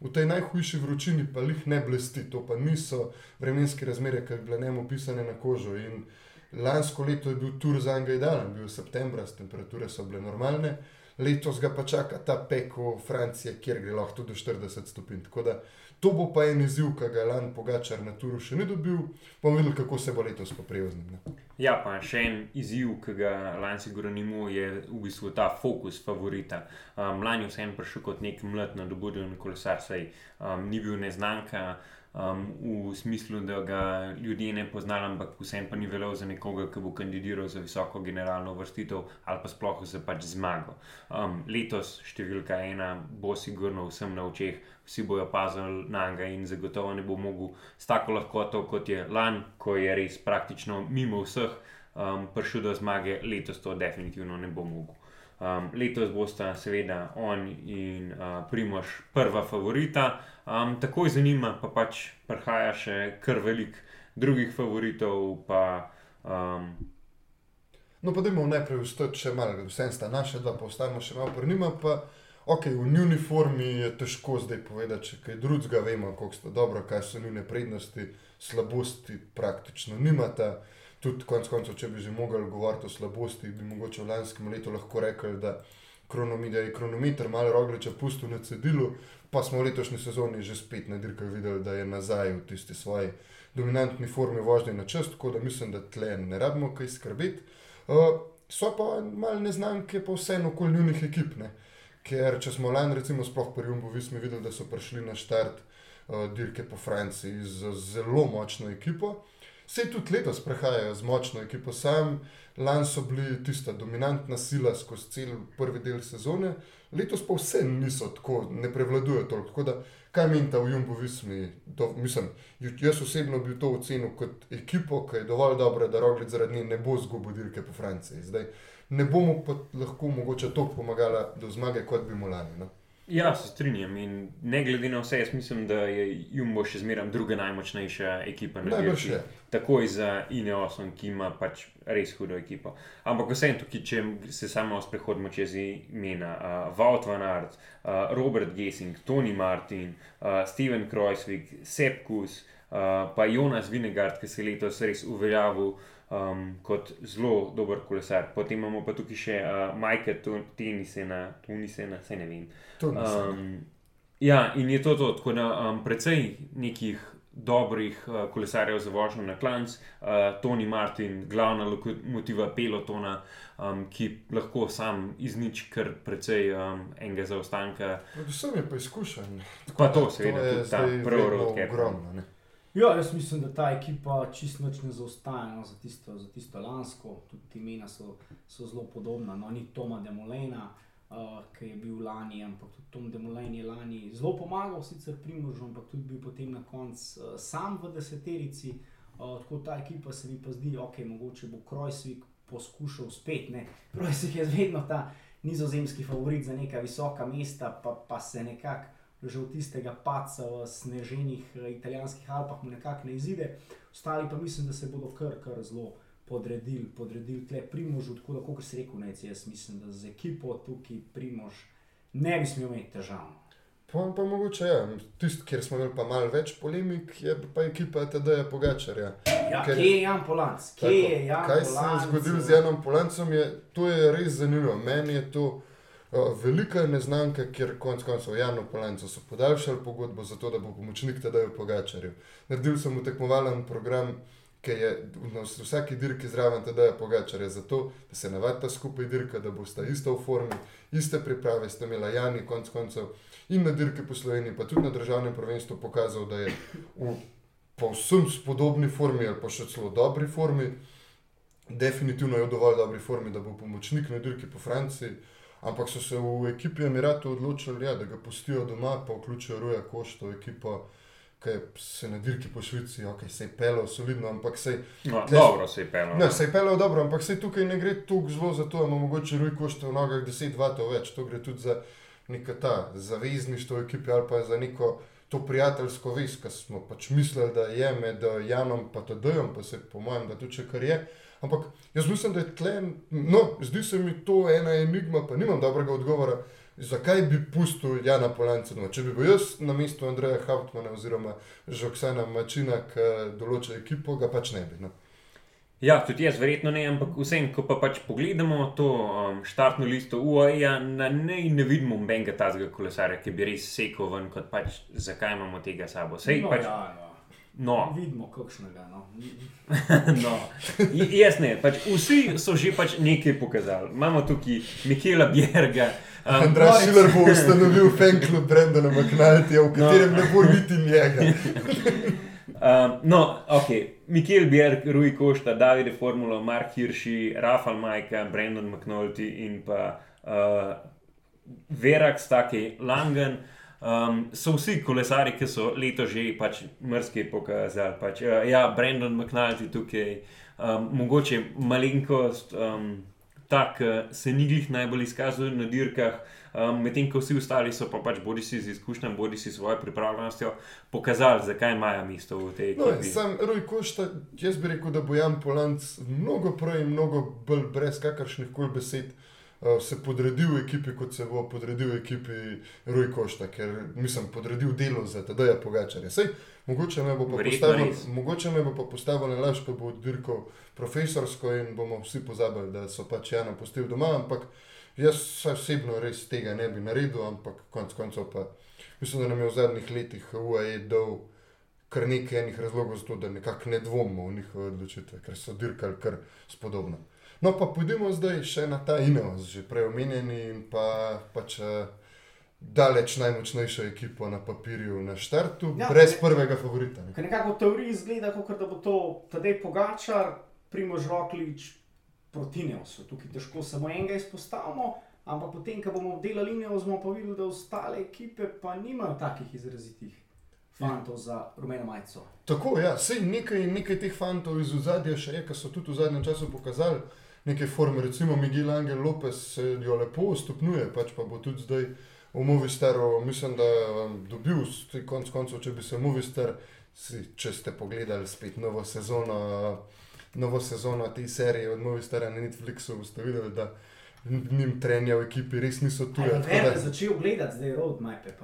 v tej najhujši vročini pa lih ne blesti. To pa niso vremenske razmere, ki bi bile njemu pisane na kožo. In Lansko leto je bil tur za njega idealen, bil je septembra, temperature so bile normalne, letos ga pa čaka ta pek v Franciji, kjer gre lahko tudi do 40 stopinj. Tako da to bo pa en izziv, ki ga Lan Pogačar na turu še ni dobil, bomo videli, kako se bo letos poprijel z njim. ne. Ja, pa še en izziv, ki ga lani sigurno ni imel, je v bistvu ta fokus favorita. Um, lani je vseeno prišel kot nek mlad, nadobuden kolesar, saj um, ni bil neznanka. Um, v smislu, da ga ljudje ne poznali, ampak vsem pa ni veljal za nekoga, ki bo kandidiral za visoko generalno vrstitev ali pa sploh za pač zmago. Um, letos številka ena bo sigurno vsem na očeh, vsi bojo pazili na njega in zagotovo ne bo mogel s tako lahkoto, kot je lani, ko je res praktično mimo vseh um, prišel do zmage, letos to definitivno ne bo mogel. Um, letos bosta seveda on in uh, Primož prva favorita, um, takoj za njima pa pač prihaja še kar velik drugih favoritov, pa um, No, pa dajmo najprej vstati še malo, vsem sta naša dva, pa ostanemo še malo pri njima. Pa, ok, v njuni formi je težko zdaj povedati, če kaj drugega vemo, kako sta dobro, kaj so njune prednosti, slabosti praktično nimata. Tudi konec koncev, če bi že mogli govoriti o slabosti, bi mogoče v lanskem letu lahko rekli, da kronometer je kronometer, malo rogliča pustil na cedilu, pa smo v letošnji sezoni že spet na dirkah videli, da je nazaj v tisti svoji dominantni formi vožnje na čast, tako da mislim, da tle ne rabimo kaj skrbeti. Uh, so pa malo neznanke, pa vseeno okoli njunih ekip. Ne? Ker če smo lani, recimo, sploh pri Jumbovi, smo videli, da so prišli na štart uh, dirke po Franciji z zelo močno ekipo. Vse tudi letos prehajajo z močno ekipo, sam lani so bili tista dominantna sila skozi cel prvi del sezone, letos pa vse niso tako, ne prevladujejo toliko. Tako da, kaj meni ta v Jumbovi, mislim, jaz osebno bi to ocenil kot ekipo, ki je dovolj dobra, da Roglic zaradi nje ne bo zgubil dirke po Franciji. Zdaj, ne bomo pa lahko mogoče toliko pomagali do zmage, kot bi mu lani. No? Ja, se strinjam. In ne glede na vse, jaz mislim, da je Jumbo še zmeraj druga najmočnejša ekipa na svetu. Takoj za Ineosom, ki ima pač res hudo ekipo. Ampak vseeno tukaj, če se samo sprehodimo čez imena, uh, Wout van Aert, uh, Robert Gessing, Tony Martin, uh, Steven Kreuzvik, Sepkus, uh, pa Jonas Vinegard, ki se je letos res uveljavil um, kot zelo dober kolesar. Potem imamo pa tukaj še uh, Majka Tunisena, Tunisena, se ne vem. Um, ja, in je to to, tako da um, precej nekih. Dobrih uh, kolesarjev za vožnjo na klanc, uh, Tony Martin, glavna lokomotiva pelotona, um, ki lahko sam izniči kar precej um, enega zaostanka. Predvsem je pa izkušen. Pa to, seveda, tudi ta prvi rok je ogromno. Ja, jaz mislim, da ta ekipa čisto ne zaostaja no, za, tisto, za tisto lansko. Tudi ti imena so, so zelo podobna. No, ni Toma Demolena, uh, ki je bil lani, ampak tudi Tom Demolen je lani zelo pomagal, sicer primoržu, ampak tudi bil potem na koncu uh, sam v deseterici. Uh, tako ta ekipa se mi pa zdi, da okay, mogoče bo Krojsvik poskušal spet. Krojsvik je vedno ta nizozemski favorit za neka visoka mesta, pa, pa se nekako že od tistega paca v sneženih eh, italijanskih Alpah mu nekako ne izide, ostali pa mislim, da se bodo kar, kar zelo podredili, podredili tle primožu, tako da, kot se reče, nec, jaz mislim, da z ekipo tukaj primož ne bi smel imeti težav. Pa, pa mogoče je, ja. tisti, kjer smo imeli pa malo več polemik, je pa ekipa TD-ja Pogačarja. Ja, ker, kje je Jan Polanc? Kje tako, je Jan kaj Polanc? se je zgodilo z Janom Polancem, je, to je res zanimivo. Meni je to. Velika je neznanka, ker konec koncev Janu Polencu so podaljšali pogodbo za to, da bo pomočnik tedaj v Pogačarju. Naredil sem mu tekmovalen program, ki je na vsaki dirki zraven tedaj Pogačarja, zato da se navadita skupaj dirka, da bosta ista v formi, iste priprave, ste imela Jani konec koncev in na dirki po Sloveniji, pa tudi na državnem prvenstvu pokazal, da je v povsem spodobni formi ali pa še celo dobri formi. Definitivno je v dovolj dobri formi, da bo pomočnik na dirki po Franciji. Ampak so se v ekipi Emiratov odločili, ja, da ga pustijo doma, pa vključijo Ruja Košto, ekipo, ki se na dirki po Švici, ok, se je pelil solidno, ampak se je. No, dobro se je pelil. Ne, se je pelil dobro, ampak se tukaj ne gre tako zelo za to, da ima mogoče Ruj Košto v nogah 10 vatov več, to gre tudi za neko ta zavezništvo ekipe ali pa za neko. To prijateljsko vez, ki smo pač mislili, da je med Janom in Tadejem, pa se po mojem, da tudi če kar je. Ampak jaz mislim, da je tle, no, zdi se mi to ena enigma, pa nimam dobrega odgovora, zakaj bi pustil Jana Polanca. No, če bi bil jaz na mestu Andreja Hauptmana oziroma Žoksana Mačina, ki določa ekipo, ga pač ne bi. No. Ja, tudi jaz verjetno ne, ampak vsem, ko pa pač pogledamo to um, štartno listo UAE, ne, ne vidimo nobenega tazga kolesarja, ki bi res sekal ven, kot pač zakaj imamo tega sabo. Sej, no, pač, ja, ja. No. Vidimo, kakšnega. No. *laughs* no. Jaz ne, pač vsi so že pač nekaj pokazali. Imamo tukaj Mikela Bjerga. Um, Andrej Šiler bo ustanovil fan klub Brendana McNaltyja, v katerem no. ne bo niti njega. *laughs* um, no, ok. Mikel Bjerg, Rui Košta, Davide Formulo, Mark Hirši, Rafal Majka, Brendan McNulty in pa uh, Verak, Staki Langen. Um, so vsi kolesari, ki so leto že pač mrske pokazali. Pač, uh, ja, Brendan McNulty tukaj, um, mogoče malenkost, um, tak se ni jih najbolj izkazal na dirkah, um, medtem ko vsi ostali so pa pač bodi si z izkušnjami, bodi si svojo pripravljenostjo pokazali, zakaj imajo mesto v tej no, ekipi. No, sam Roj Košta, jaz bi rekel, da bo Jan Polanc mnogo prej mnogo bolj brez kakršnih koli besed. Eh, se podredil ekipi, kot se bo podredil ekipi Roj Košta, ker nisem podredil delo za TD-ja Pogačarja. Sej, mogoče me bo pa postavil, mogoče me bo pa postavil na laž, pa bo dirkal profesorsko in bomo vsi pozabili, da so pač Jana postili doma, ampak jaz osebno res tega ne bi naredil, ampak konc koncev pa mislim, da nam je v zadnjih letih UAE dal kar nekaj enih razlogov za to, da nekako ne dvomimo v njihove odločitve, ker so dirkali kar spodobno. No, pa pojdimo zdaj še na ta Ineos, že prej omenjeni in pa pač. Uh, daleč najmočnejšo ekipo na papirju na štartu, ja, brez ne, prvega favorita. Ne. Nekako v teoriji izgleda, kot da bo to tedaj Pogačar, Primož Roklič proti Neosu. Tukaj težko samo enega izpostavimo, ampak potem, ko bomo delali Neos, bomo pa videli, da ostale ekipe pa nimajo takih izrazitih. Fantov za rumeno majico. Tako ja. nekaj, nekaj teh fantov iz zadnjega še je, ki so tudi v zadnjem času pokazali neke forme. Recimo Miguel Angel Lopez se jo lepo stopnjuje, pač pa bo tudi zdaj v Movistaru, mislim, da je dobil, konec koncev, če bi se Movistar, če ste pogledali spet novo sezono, novo sezono te serije od Movistara na Netflixu, boste videli, da njim trenja v ekipi res niso tu. Ja, ne, da... začel gledati zdaj roadmape.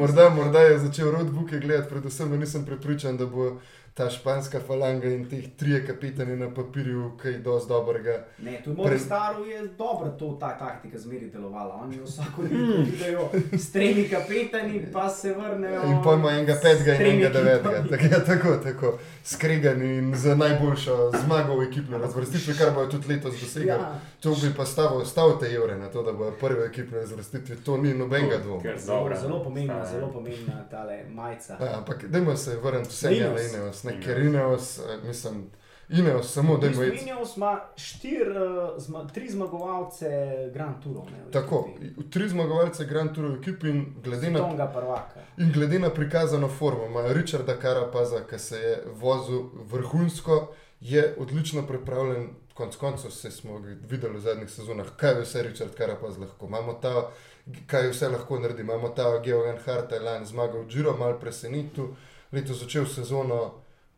Morda, morda je začel roadbooke gledati, predvsem nisem prepričan, da bo ta španska falanga in teh trije kapitani na papirju, kaj je dosti dobrega. Ne, tu mora Pre... staro je dobro to, ta taktika zmeri delovala. Oni vsako leto vidijo s tremi kapitani, pa se vrnejo. In pojmo enega petega in enega devetega. Tako, ja, tako, tako. Skregani in za najboljšo zmago v ekipi razvrstitvi, kar bojo tudi letos dosegli. Ja. To bi pa stavil stav te evre na to, da bojo prve ekipe razvrstitvi. To ni nobenega dvoma. Zelo, zelo pomembna, zelo pomembna ta majica. Ja, ampak dajmo se vrniti vse na ne, ker Ineos, eh, mislim, Ineos samo da ima. Ineos ima štir, uh, zma, tri zmagovalce Grand Tourov. Tako, tri zmagovalce Grand Tourov ekipi in glede na, in glede na prikazano formo, ima Richarda Karapaza, ki se je vozil vrhunsko, je odlično pripravljen. Konec koncev smo videli v zadnjih sezonah, kaj vse Richard Karapaz lahko. Imamo ta, kaj vse lahko naredi. Imamo ta Georgian Hart, Elan, zmagal Džiro, mal presenetil, leto začel sezono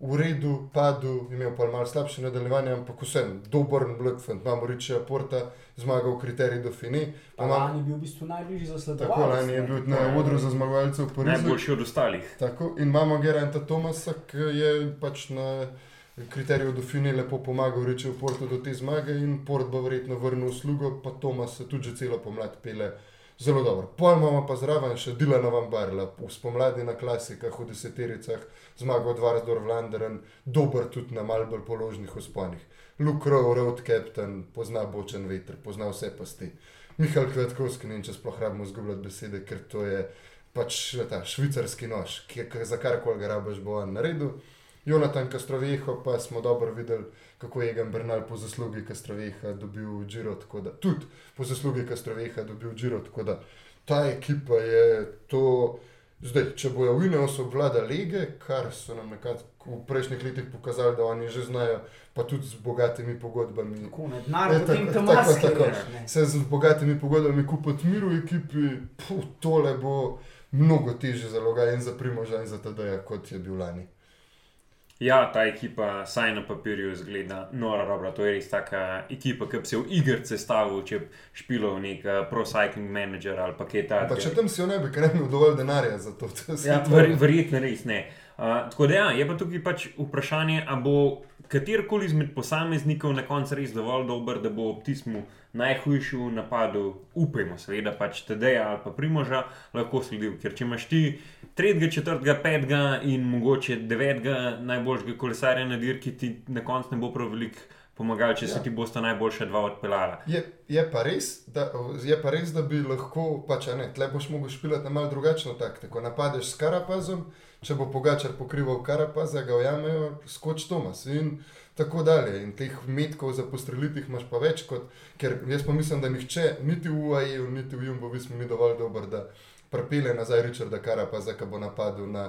v redu, padel, imel pa malo slabše nadaljevanje, ampak vsem, dober in blagfant, imamo reči, Porta, zmagal kriterij do Fini. Lani je bil v bistvu najbližji za sledovanje. Tako, lani je bil na odru za zmagovalce v Parizu. Najboljši od ostalih. Tako, in imamo Geranta Tomasa, ki je pač na kriteriju do Fini lepo pomagal v Porto do te zmage in Port bo verjetno vrnil uslugo, pa Tomas se tudi že celo pomlad pele zelo dobro. Pojem imamo pa zraven še Dilana Van Barla, v spomladi na klasikah, v desetericah, zmagal dva razdor Vlanderen, dober tudi na mal bolj položnih usponih. Luke Rowe, Road Captain, pozna bočen veter, pozna vse pasti. Mihajl Kvetkovski, ne vem, če sploh rabimo zgubljati besede, ker to je pač ta švicarski nož, ki je za karkoli ga rabaš bo on naredil. Jonatan Kastroveho pa smo dobro videli, kako je Egan Bernal po zaslugi Kastroveha dobil tako da tudi po zaslugi Kastroveha dobil Džiro, tako da ta ekipa je to. Zdaj, če bojo v Ineos obvladali lige, kar so nam v prejšnjih letih pokazali, da oni že znajo, pa tudi z bogatimi pogodbami. Tako, ne, ne, tako, tako, tako, se z bogatimi pogodbami kupiti mir v ekipi, puh, tole bo mnogo teže za loga in za primoža in za TD, kot je bil lani. Ja, ta ekipa, saj na papirju, zgleda nora dobro. To je res taka ekipa, ki bi se v igrice stavil, če bi špilo nek uh, pro-cycling manager ali pa kaj takega. Če tam si jo ne bi, bi dovolj denarja za to. Ja, ver, verjetno res ne. Uh, tako da ja, je pa tukaj pač vprašanje, ali bo katerkoli izmed posameznikov na koncu res dovolj dober, da bo ob tistem najhujšem napadu, upajmo, seveda pač TD-ja ali pa Primoža, lahko sledil. Ker če imaš ti tretjega, četrtega, petega in mogoče devetega najboljšega kolesarja na dirki, ti na koncu ne bo prav veliko pomagal, če ja. se ti bosta najboljša dva odpeljala. Je, je, pa res, da, je pa res, da bi lahko, pač ne, tle boš mogel špilati na mal drugačno taktiko. Napadeš s karapazom, če bo pogačar pokrival karapaza, ga ujamejo, skoč Tomas. In, Tako dalje. In teh metkov za postreliti imaš pa več, kot, ker jaz pa mislim, da nihče, niti v UAE, niti v Jumbo, vismo, ni dovolj dober, da prepele nazaj Richarda Karapaza, ki bo napadel na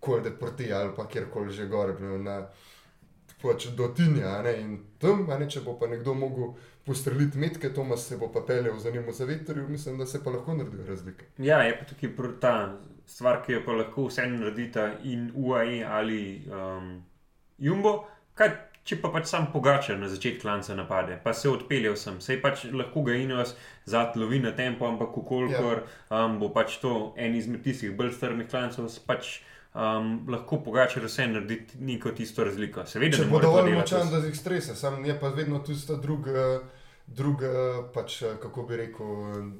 Kolde Porti ali pa kjerkoli že gor, na pač do Tinja. In tam, ne, če bo pa nekdo mogel postreliti metke, Tomas se bo pa peljal za njim za veter, mislim, da se pa lahko naredijo razlike. Ja, je pa tukaj ta stvar, ki jo pa lahko vseeno naredita in UAE ali um, Jumbo. Kaj, če pa pač sam pogača na začetku klanca napade, pa se odpeljal sem, se pač lahko ga inos zatlovi na tempo, ampak ukolikor ja. um, bo pač to en izmed tistih bolj strmih klancev, pač um, lahko pogača vse narediti neko tisto razliko. Seveda, če bo dovolj močan, da jih stresa, sam je pa vedno tudi ta druga. Drug, pač, kako bi rekel,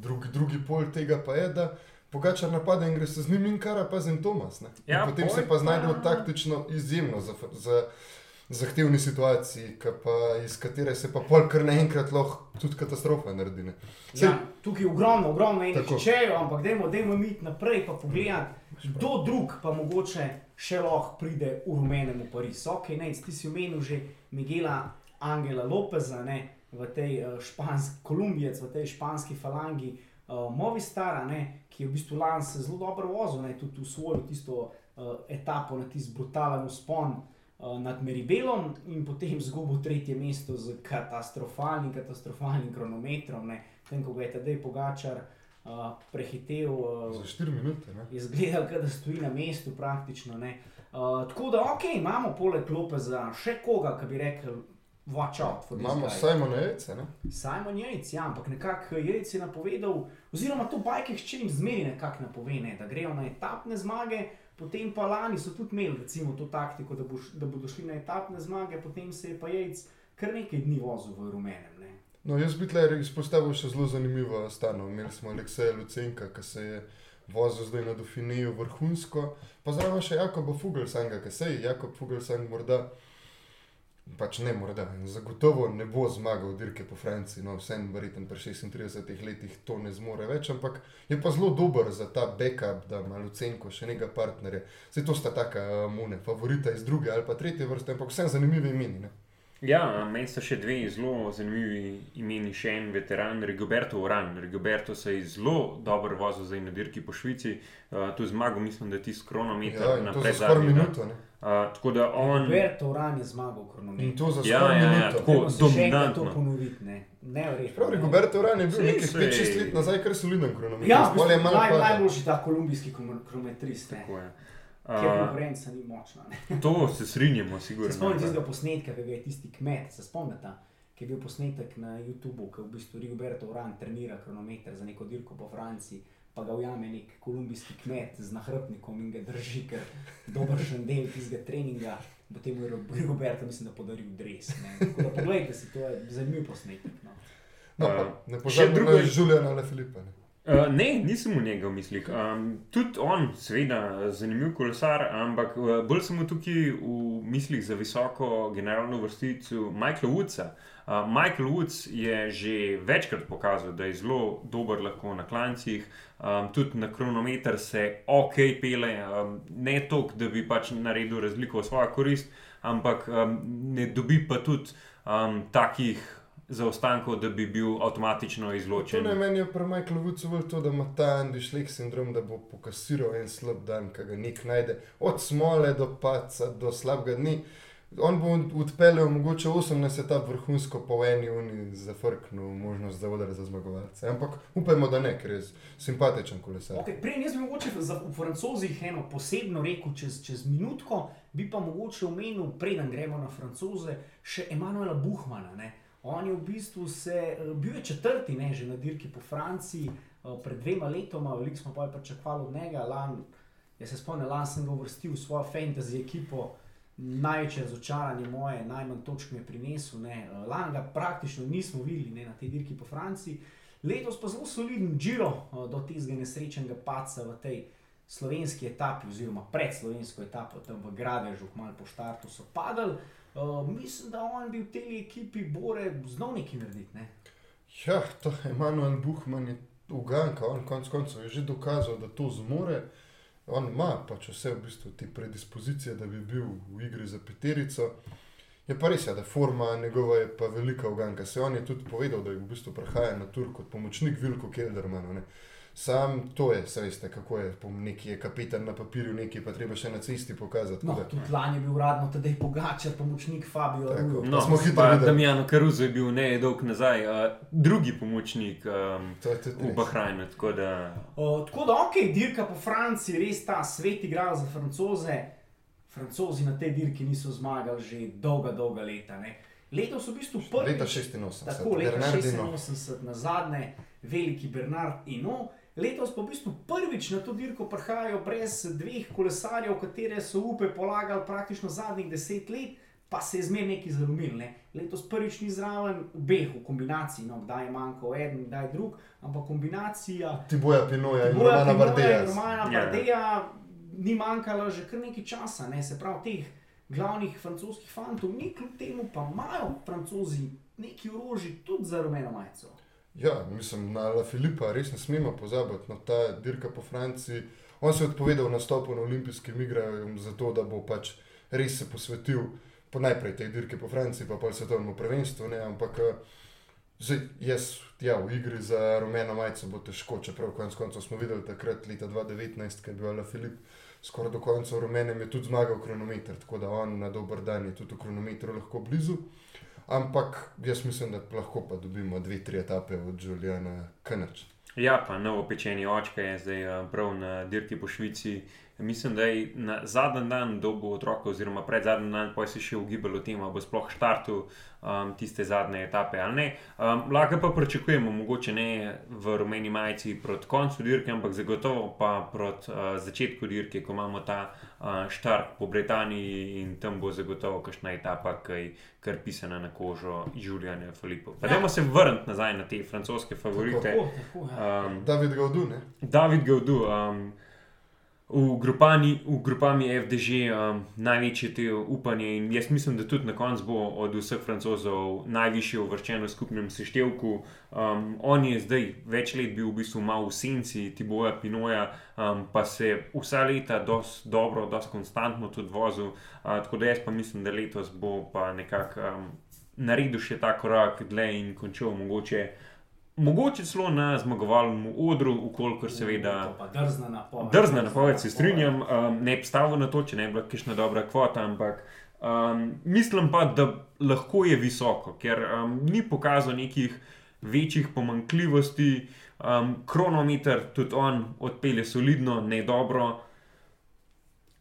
drug, drugi pol tega pa je, da pogača napade in gre se z njim in kar pa z Tomas. Ja, potem se pa znajde taktično izjemno za, za, zahtevni situaciji, pa, iz katere se pa pol kar naenkrat lahko tudi katastrofa naredi. ne. Saj- Ja, tukaj je ogromno, ogromno enih čejev, ampak dajmo, dajmo iti naprej pa pogledati, kdo drug pa mogoče še lahko pride v rumenem v Pariz. Ok, ne, ti si omenil že Miguela Angela Lopeza, ne, v tej uh, španski Kolumbijec, v tej španski falangi uh, Movistara, ne, ki je v bistvu lani se zelo dobro vozil, tudi usvojil tisto uh, etapo na tisti brutalen uspon. uh, Nad Meribelom in potem izgubil tretje mesto z katastrofalnim, katastrofalnim kronometrom. Ne. Tem, ko ga je tedaj Pogačar uh, prehitel, uh, Za 4 minute. Ne? je zgledal, da stoji na mestu, praktično. Ne. Uh, tako da, ok, imamo poleg Lopeza še koga, ki bi rekel, watch out Imamo Jejca, ne? Simon Jejc, ja, ampak nekako Jejc je napovedal, oziroma to bajke hčerim zmeri nekako napove, ne, da grejo na etapne zmage, potem pa lani so tudi imeli recimo to taktiko, da, boš, da bodo šli na etapne zmage, potem se je pa Jejc kar nekaj dni vozil v rumenem. Ne. No, jaz bi tle izpostavil še zelo zanimivo stano. Imeli smo Alekseja Lucenka, ki se je vozil zdaj na Dauphineju vrhunsko, pa zraven še Jakoba Fugelsanga, ki se je Jakob Fugelsang morda, pač ne morda, zagotovo ne bo zmagal dirke po Franciji, no vsem verjetno pri 36 letih to ne zmore več, ampak je pa zelo dober za ta backup, da ima Lucenko še nekaj partnerja. Vse to sta taka mune, favorita iz druge ali pa tretje vrste, ampak vsem zanimivi imeni. Ne? Ja, meni so še dve zelo zanimivi imeni, še en veteran, Rigoberto Uran. Rigoberto se je zelo dobro vozil zdaj na dirki po Švici, uh, tu zmagal, mislim, da ti s kronometer Ja, in to za skoraj minuto. Ne? Uh, tako da on. Roberto Uran je zmagal In kronometer. to za Ja, skoraj ja, ja, minuto. tako. Še enkrat to dominantno. ponoviti, ne, ne verjetno. Prav, Rigoberto Uran je bil nekaj sej. 5-6 let nazaj, kar soliden kronometer. Ja, je naj, najboljši ta kolumbijski krono- kronometrist, ne. Tako je. Ker konkurenca ni močna. Ne. *laughs* to se strinjamo, Se sigurno. spomnim tistega posnetka, ki ga je tisti kmet, se spomnite, ki je bil posnetek na YouTubu, ki v bistvu Rigoberto Uran trenira kronometer za neko dirko po Franciji, pa ga ujame nek kolumbijski kmet z nahrbtnikom in ga drži, ker dober še del tistega treninga. Potem mu je Rigoberto, mislim, da podaril dres. da Poglejte si, to je zanimiv posnetek. No. No, pa ne še pozabimo drugo na je- Juliana Lefilipa. Ne. Uh, ne, nisem v njega v mislih. Um, tudi on, seveda, zanimiv kolesar, ampak uh, bolj sem tukaj v mislih za visoko generalno vrstico Michaela Woodsa. Uh, Michael Woods je že večkrat pokazal, da je zelo dober lahko na klancih, um, tudi na kronometer se ok pele, um, ne toliko, da bi pač naredil razliko v svojo korist, ampak um, ne dobi pa tudi um, takih zaostankov, da bi bil avtomatično To izločen. ne meni je pri Michaelu Woodsu bolj to, da ima ta Andy Schleck sindrom, da bo pokasiral en slab dan, ki ga nek najde. Od smole do paca, do slabega dne. On bo odpeljal mogoče 18 etap vrhunsko po eni uni zafrknil možnost za udar za zmagovalce. Ampak upajmo, da ne, ker je simpatičen kolesar. Okay, prej bi mogoče za, v francozih eno posebno rekel čez, čez minutko, bi pa mogoče omenil, preden gremo na francoze, še Emanuela Buhmana. Ne. On je v bistvu se, eh, bil je četrti, ne, že na dirki po Franciji, eh, pred dvema letoma, veliko smo pa pričakovali od njega. Lan, jaz se spomnim, lani sem ga uvrstil v svojo fantasy ekipo. Največje razočaranje moje, najmanj točk mi je prinesel. ne. Eh, Lani ga praktično nismo videli ne, na tej dirki po Franciji, letos pa zelo soliden Giro do tistega nesrečnega paca v tej slovenski etapi, oziroma pred slovensko etapo, tam v Gradežu, malo po štartu so padali. Uh, mislim, da on bi v tej ekipi bore znal nekaj narediti. Ne? Ja, to je Emanuel Buhman, je uganka, on konec koncev je že dokazal, da to zmore. On ima pač vse v bistvu te predispozicije, da bi bil v igri za peterico. Je pa res, ja, da forma njegova je pa velika uganka. Se on je tudi povedal, da je v bistvu prihaja na tur kot pomočnik Vilko Keldermanu. Ne. Sam to je, se veste, kako je, po neki je kapitan na papirju, neki pa treba še na cesti pokazati. No, tudi lani je bil uradno tedaj Pogačar, pomočnik Fabio Tako. Pa smo hitro videli. Damjano Karuzo je bil ne dolgo nazaj, uh, drugi pomočnik um, To je tudi v. Bahrajnu. Tako da, Uh, tako da, ok, dirka po Franciji, res ta svet igra za francoze. Francozi na tej dirki niso zmagali že dolga, dolga leta. Ne. Letos so v bistvu prvi. Leta 86, Tako, leta Bernardino. 86, na zadnje, veliki Bernard in no. Letos pa v bistvu prvič na to dirko prihajajo brez dveh kolesarjev, katere so upe polagali praktično zadnjih deset let, pa se je zmeraj nekaj zalomil. Ne. Letos prvič ni zraven obeh v kombinaciji, no, kdaj je manjkal en, kdaj drug, ampak kombinacija Ti boja Pinoja in Boja Romana Pinoja in Bardeja. Romana Ja. Bardeja ni manjkala že kar nekaj časa, ne. se pravi, teh glavnih francoskih fantov, ni kljub temu pa imajo francozi neki orožje tudi za rumeno majico. Ja, mislim, na La Filipa res ne smemo pozabiti na no, ta dirka po Franciji. On se je odpovedal nastopu na olimpijskem igranju, zato da bo pač res se posvetil po najprej tej dirki po Franciji, pa pa svetovnemu prvenstvu. Ne? Ampak eh, zdaj, jaz, ja, v igri za rumeno majico bo težko, čeprav konec koncev smo videli takrat, leta 2019, ki je bil La Filip skoraj do konca v rumenem, je tudi zmagal kronometer, tako da on na dober dan je tudi v kronometru lahko blizu. Ampak jaz mislim, da lahko pa dobimo dve, tri etape od Juliana Kanača. Ja, pa novo pečeni očka je zdaj eh, prav na dirki po Švici. Mislim, da je na zadnji dan dobo otroka, oziroma pred zadnjim dan, pa si še ugibal o tem, ali bo sploh štartil um, tiste zadnje etape ali ne. Um, lahko pa pričakujemo, mogoče ne v rumeni majici proti koncu dirke, ampak zagotovo pa proti uh, začetku dirke, ko imamo ta uh, štart po Britaniji in tam bo zagotovo kakšna etapa, ki je kar pisana na kožo Julijana Filipa. Pa dajmo se vrniti nazaj na te francoske favorite. Tako, tako, ja. Um, David Gaudu, ne? David Gaudu. Um, v, grupani, v grupami FDŽ um, največje te upanje in jaz mislim, da tudi na koncu bo od vseh francozov najvišje uvrščen v skupnem seštevku. Um, on je zdaj več let bil v bistvu malo v senci Tiboja Pinoja, um, pa se vsa leta dosti dobro, dosti konstantno tudi vozil. Uh, tako da jaz pa mislim, da letos bo pa nekako um, naredil še ta korak dlje in končal mogoče mogoče celo na zmagovalnem odru, ukolikor seveda. Drzna napoved. Drzna napoved, se strinjam, um, ne bi stavil na to, če ne bi bila kakšna dobra kvota, ampak um, mislim pa, da lahko je visoko, ker um, ni pokazal nekih večjih pomankljivosti. Um, kronometer tudi on odpelje solidno, ne dobro.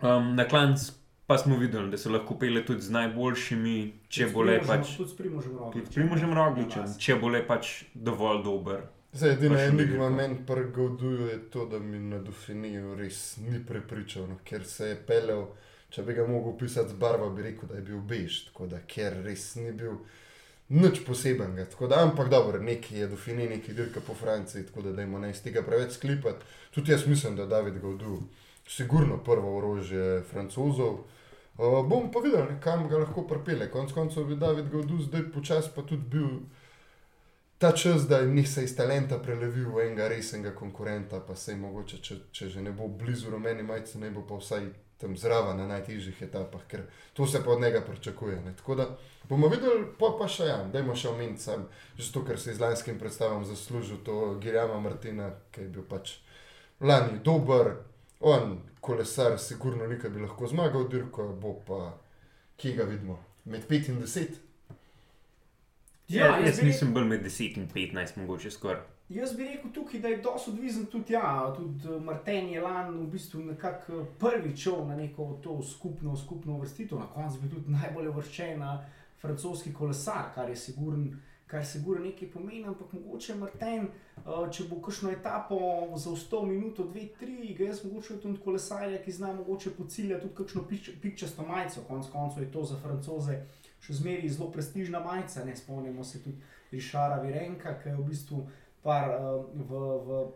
Um, na klanc Pa smo videli, da se lahko pele tudi z najboljšimi, če bo le pač. Tudi s primožem rogličem, če bo le pač dovolj dober. Zdaj, edina enigma meni prgavduje je to, da mi na Dufinijo res ni prepričal, no, ker se je pelel. Če bi ga mogel pisati z barvo, bi rekel, da je bil bež, tako da ker res ni bil nič posebenega. Da, ampak dobro, nekaj je Dufini, nekaj dirka po Franciji, tako da dajmo ne iz tega preveč sklipati. Tudi jaz mislim, da David Gaudu, sigurno prvo orožje francozov. Uh, bom pa videl, kam ga lahko pripelje. Konec koncev bi David Gaudu zdaj počasi pa tudi bil ta čas, da ni se iz talenta prelevil v enega resnega konkurenta, pa se je mogoče, če, če že ne bo blizu rumeni majice, ne bo pa vsaj tam zraven na najtežjih etapah, ker to se pa od njega pričakuje. Ne. Tako da bomo videli, pa, pa še ja, dajmo še omeniti sam, zato ker se iz lanskim predstavam zaslužil to Girjama Martina, ki je bil pač lani dober. On, kolesar, sigurno nekaj bi lahko zmagal, dirko bo pa, ki ga vidimo, med 5 in 10. Ja, ja, jaz mislim, bolj med 10 in 15, mogoče skoraj. Jaz bi rekel tukaj, da je dosto odvisen tudi, ja, tudi eh, Martin je lani v bistvu nekako prvič šel na neko to skupno, skupno vrstitev, na koncu bi tudi najbolj vrščen na francoski kolesar, kar je sigurno kar se gura nekaj pomeni, ampak mogoče Martin, uh, če bo kakšno etapo za 100 minut, 2, 3, ga jaz mogoče tudi kolesarja, ki zna mogoče pociljati tudi kakšno pikčasto majico, konec koncev je to za francoze še zmeraj zelo prestižna majica, ne spomnimo se tudi Rišara Virenka, ki je v bistvu par uh, v. v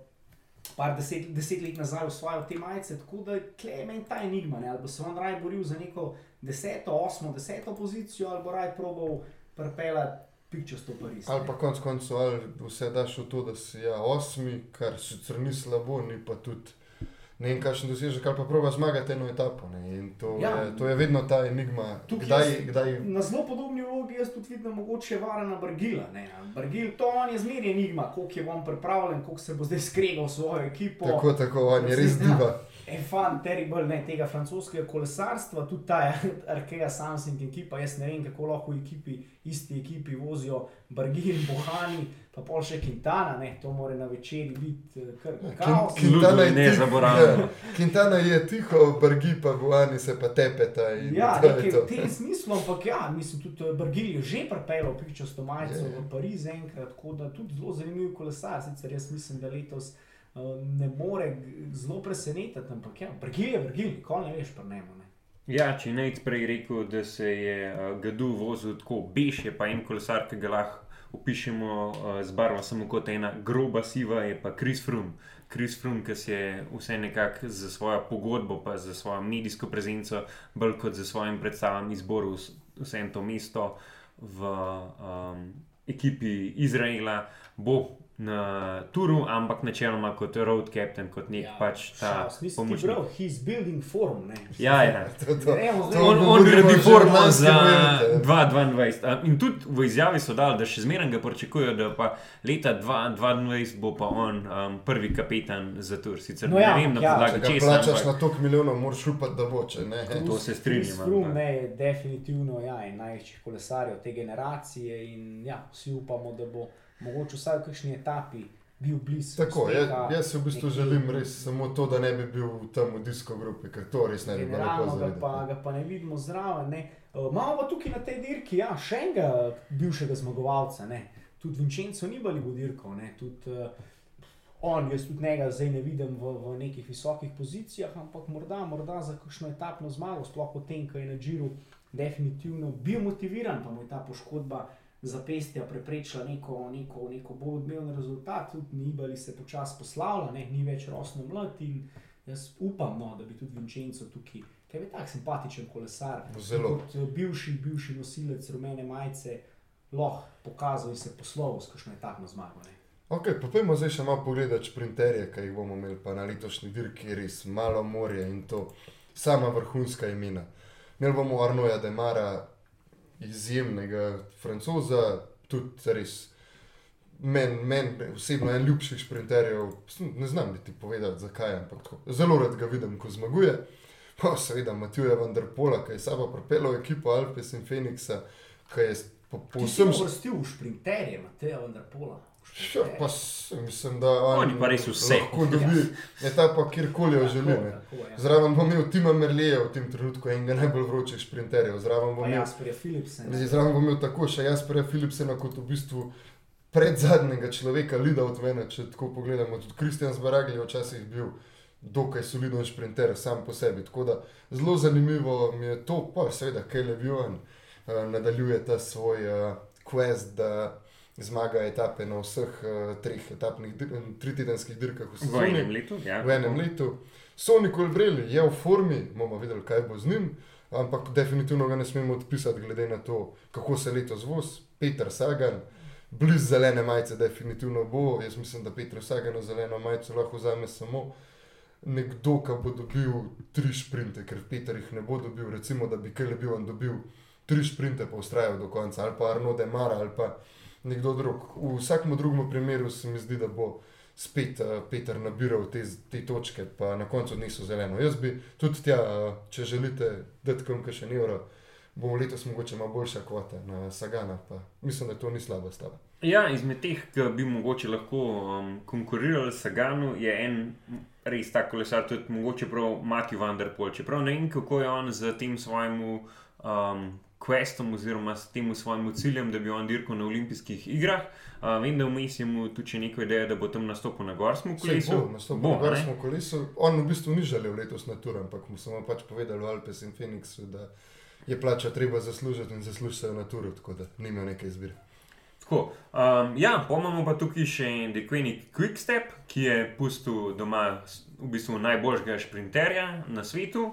Par deset, deset let nazaj usvojil te majice, tako da je meni ta enigma. Ne? Ali bo se on raje boril za neko deseto, osmo, deseto pozicijo, ali bo raje probal pripeljati pikčasto Pariz. Ali pa konec koncev, ali vse daš v to, da si ja, osmi, kar sicer ni slabo, ni pa tudi. Ne vem, kakšen dosežek, ali pa prova zmagati eno etapo. To, ja. je, to je vedno ta enigma. Kdaj, jaz, kdaj... Na zelo podobni vlogi jaz tudi vidim, mogoče varna Brgila. Brgil, to on je zmeraj enigma, koliko je on pripravljen, koliko se bo zdaj skregal svojo ekipo. Tako, tako, on je res diva. Ja. Fan, terrible, ne, tega francoskega kolesarstva, tudi ta *laughs* Arkea Samsung ekipa. Jaz ne vem, kako lahko v ekipi, isti ekipi vozijo Brgil in Bohani, pa pol še Quintana, ne, to mora na večerji biti eh, kar kaos. Quintana je nezaboravljiv. Quintana je tiho, Brgil pa Bohani se pa tepeta. Ja, nekaj v tem smislu, ampak ja, mislim, tudi eh, Brgil je že pripeljal pičasto majico je. v Pariz enkrat, tako da tudi zelo zanimiv kolesar, sicer jaz mislim, da letos. Eh, ne more zelo presenetiti, ampak ja, brgil je brgil, nikoli ne veš, pa ne more. Ja, če ne bi prej rekel, da se je uh, Gadu vozil tako bež, je pa en kolesar, ki ga lahko opišemo uh, z barvo samo kot ena groba siva, je pa Chris Froome. Chris Froome, ki se je vse nekako za svojo pogodbo, pa za svojo medijsko prezenco, bolj kot za svojim predstavam izboril vse to mesto v um, ekipi Izraela, bo na turu, ampak načeloma kot road captain, kot nek ja, pač ta pomoč. Prav, he's building form. Ne? Ja, ja. *laughs* to, to, to on, on gradi form za 2022. In tudi v izjavi so dali, da še zmeraj ga pričakujejo, da pa leta 2022 bo pa on um, prvi kapetan za tur. Sicer no, ja, ne vem, na ja. podlagi česa. Če plačaš ampak, na toliko milijonov, moraš upati, da bo če. Ne? To se strinjam. Frum je definitivno ja, največjih kolesarjev te generacije in ja, vsi upamo, da bo mogoče vsaj v kakšni etapi bil blizu. Tako, jaz, jaz si v bistvu nekaj, želim res samo to, da ne bi bil tam v disko grupi, ker to res ne bi bilo tako zelo. Pa ga pa ne vidimo zraven. Uh, Malo pa tukaj na tej dirki, ja, še enega bivšega zmagovalca, ne. tudi Vincenzo ni bil v dirko. Tudi, uh, On, jaz tudi njega zdaj ne vidim v, v nekih visokih pozicijah, ampak morda, morda za kakšno etapno zmago, sploh potem, ko je na Džiru definitivno bil motiviran, pa mu je ta poškodba zapestja preprečila neko, neko, neko bolj odmeven rezultat, tudi Nibali se počasi poslavlja, ne, ni več rosno mlad in jaz upam, no, da bi tudi Vincenzo tukaj, ki je tako simpatičen kolesar, zelo kot eh, bivši, bivši nosilec rumene majice, lahko pokazal in se poslovil s kakšno etapno zmago. Ne. Ok, pa pojmo zdaj še malo pogledati sprinterje, ki jih bomo imeli pa na letošnji dirki, res malo morje in to sama vrhunska imena. Imeli bomo Arnoja Demara, izjemnega francoza, tudi res. Meni men, osebno je en ljubših sprinterjev, ne znam ti povedati, zakaj, ampak tako, zelo rad ga vidim, ko zmaguje. Pa seveda Matija Vendrpola, ki je sama propeljal ekipo Alpes in Phoenixa, ki je povsem. Ti si vrstil v sprinterje, Matija Vendrpola. Še pa mislim, da oni pa res vse. Lahko dobi, je ta pa kjerkoli jo želi. Ja. Zraven bom imel Tima Merlija v tem trenutku, enega najbolj vročih sprinterjev. Zraven bom imel Jasperja Philipsena. Zraven bom imel tako še Jasperja Philipsena kot v bistvu pred zadnjega človeka, Lida od mene, če tako pogledamo. Tudi Kristjan Zbaragli je včasih bil dokaj soliden sprinter sam po sebi. Tako da zelo zanimivo mi je to, pa seveda Kelly Vion uh, nadaljuje ta svoj uh, quest, da zmaga etape na vseh uh, treh etapnih, tritedenskih dirkah v Sloveniji. V enem letu. Ja. V enem letu. So nikoli vreli, je v formi, bomo videli, kaj bo z njim, ampak definitivno ga ne smemo odpisati, glede na to, kako se letos voz, Peter Sagan. Bliž zelene majice, definitivno bo. Jaz mislim, da Petro Sagan na zeleno majico lahko vzame samo nekdo, ki bo dobil tri sprinte, ker Peter jih ne bo dobil. Recimo, da bi Kelly bil on dobil tri sprinte, pa ustrajal do konca, ali pa Arno de Mara, ali pa nekdo drug. V vsakem drugem primeru se mi zdi, da bo spet uh, Peter nabiral te, te točke, pa na koncu niso zeleno. Jaz bi tudi tja, uh, če želite, da tako še ne uro, bomo letos mogoče malo boljša kvota na Sagana, pa mislim, da to ni slaba stava. Ja, izmed teh, ki bi mogoče lahko um, konkurirali s Saganu, je en res tako kolesar, tudi mogoče prav Matthew Vanderpool. Čeprav ne vem, kako je on z tem svojim um, questom oziroma s tem svojim ciljem, da bi on dirkal na olimpijskih igrah. Uh, vem, da vmes je mu tudi neko idejo, da bo tam nastopil na gorskem kolesu. Bo, nastopil bo, na gorskem kolesu. On v bistvu ni želel letos na tur, ampak mu smo pač povedali v Alpes in Phoenixu, da je plača treba zaslužiti in zaslužijo na turu, tako da ni imel neke izbire. Tako, um, ja, pomamo pa tukaj še Dekvenik Quickstep, ki je pustil doma v bistvu najboljšega sprinterja na svetu,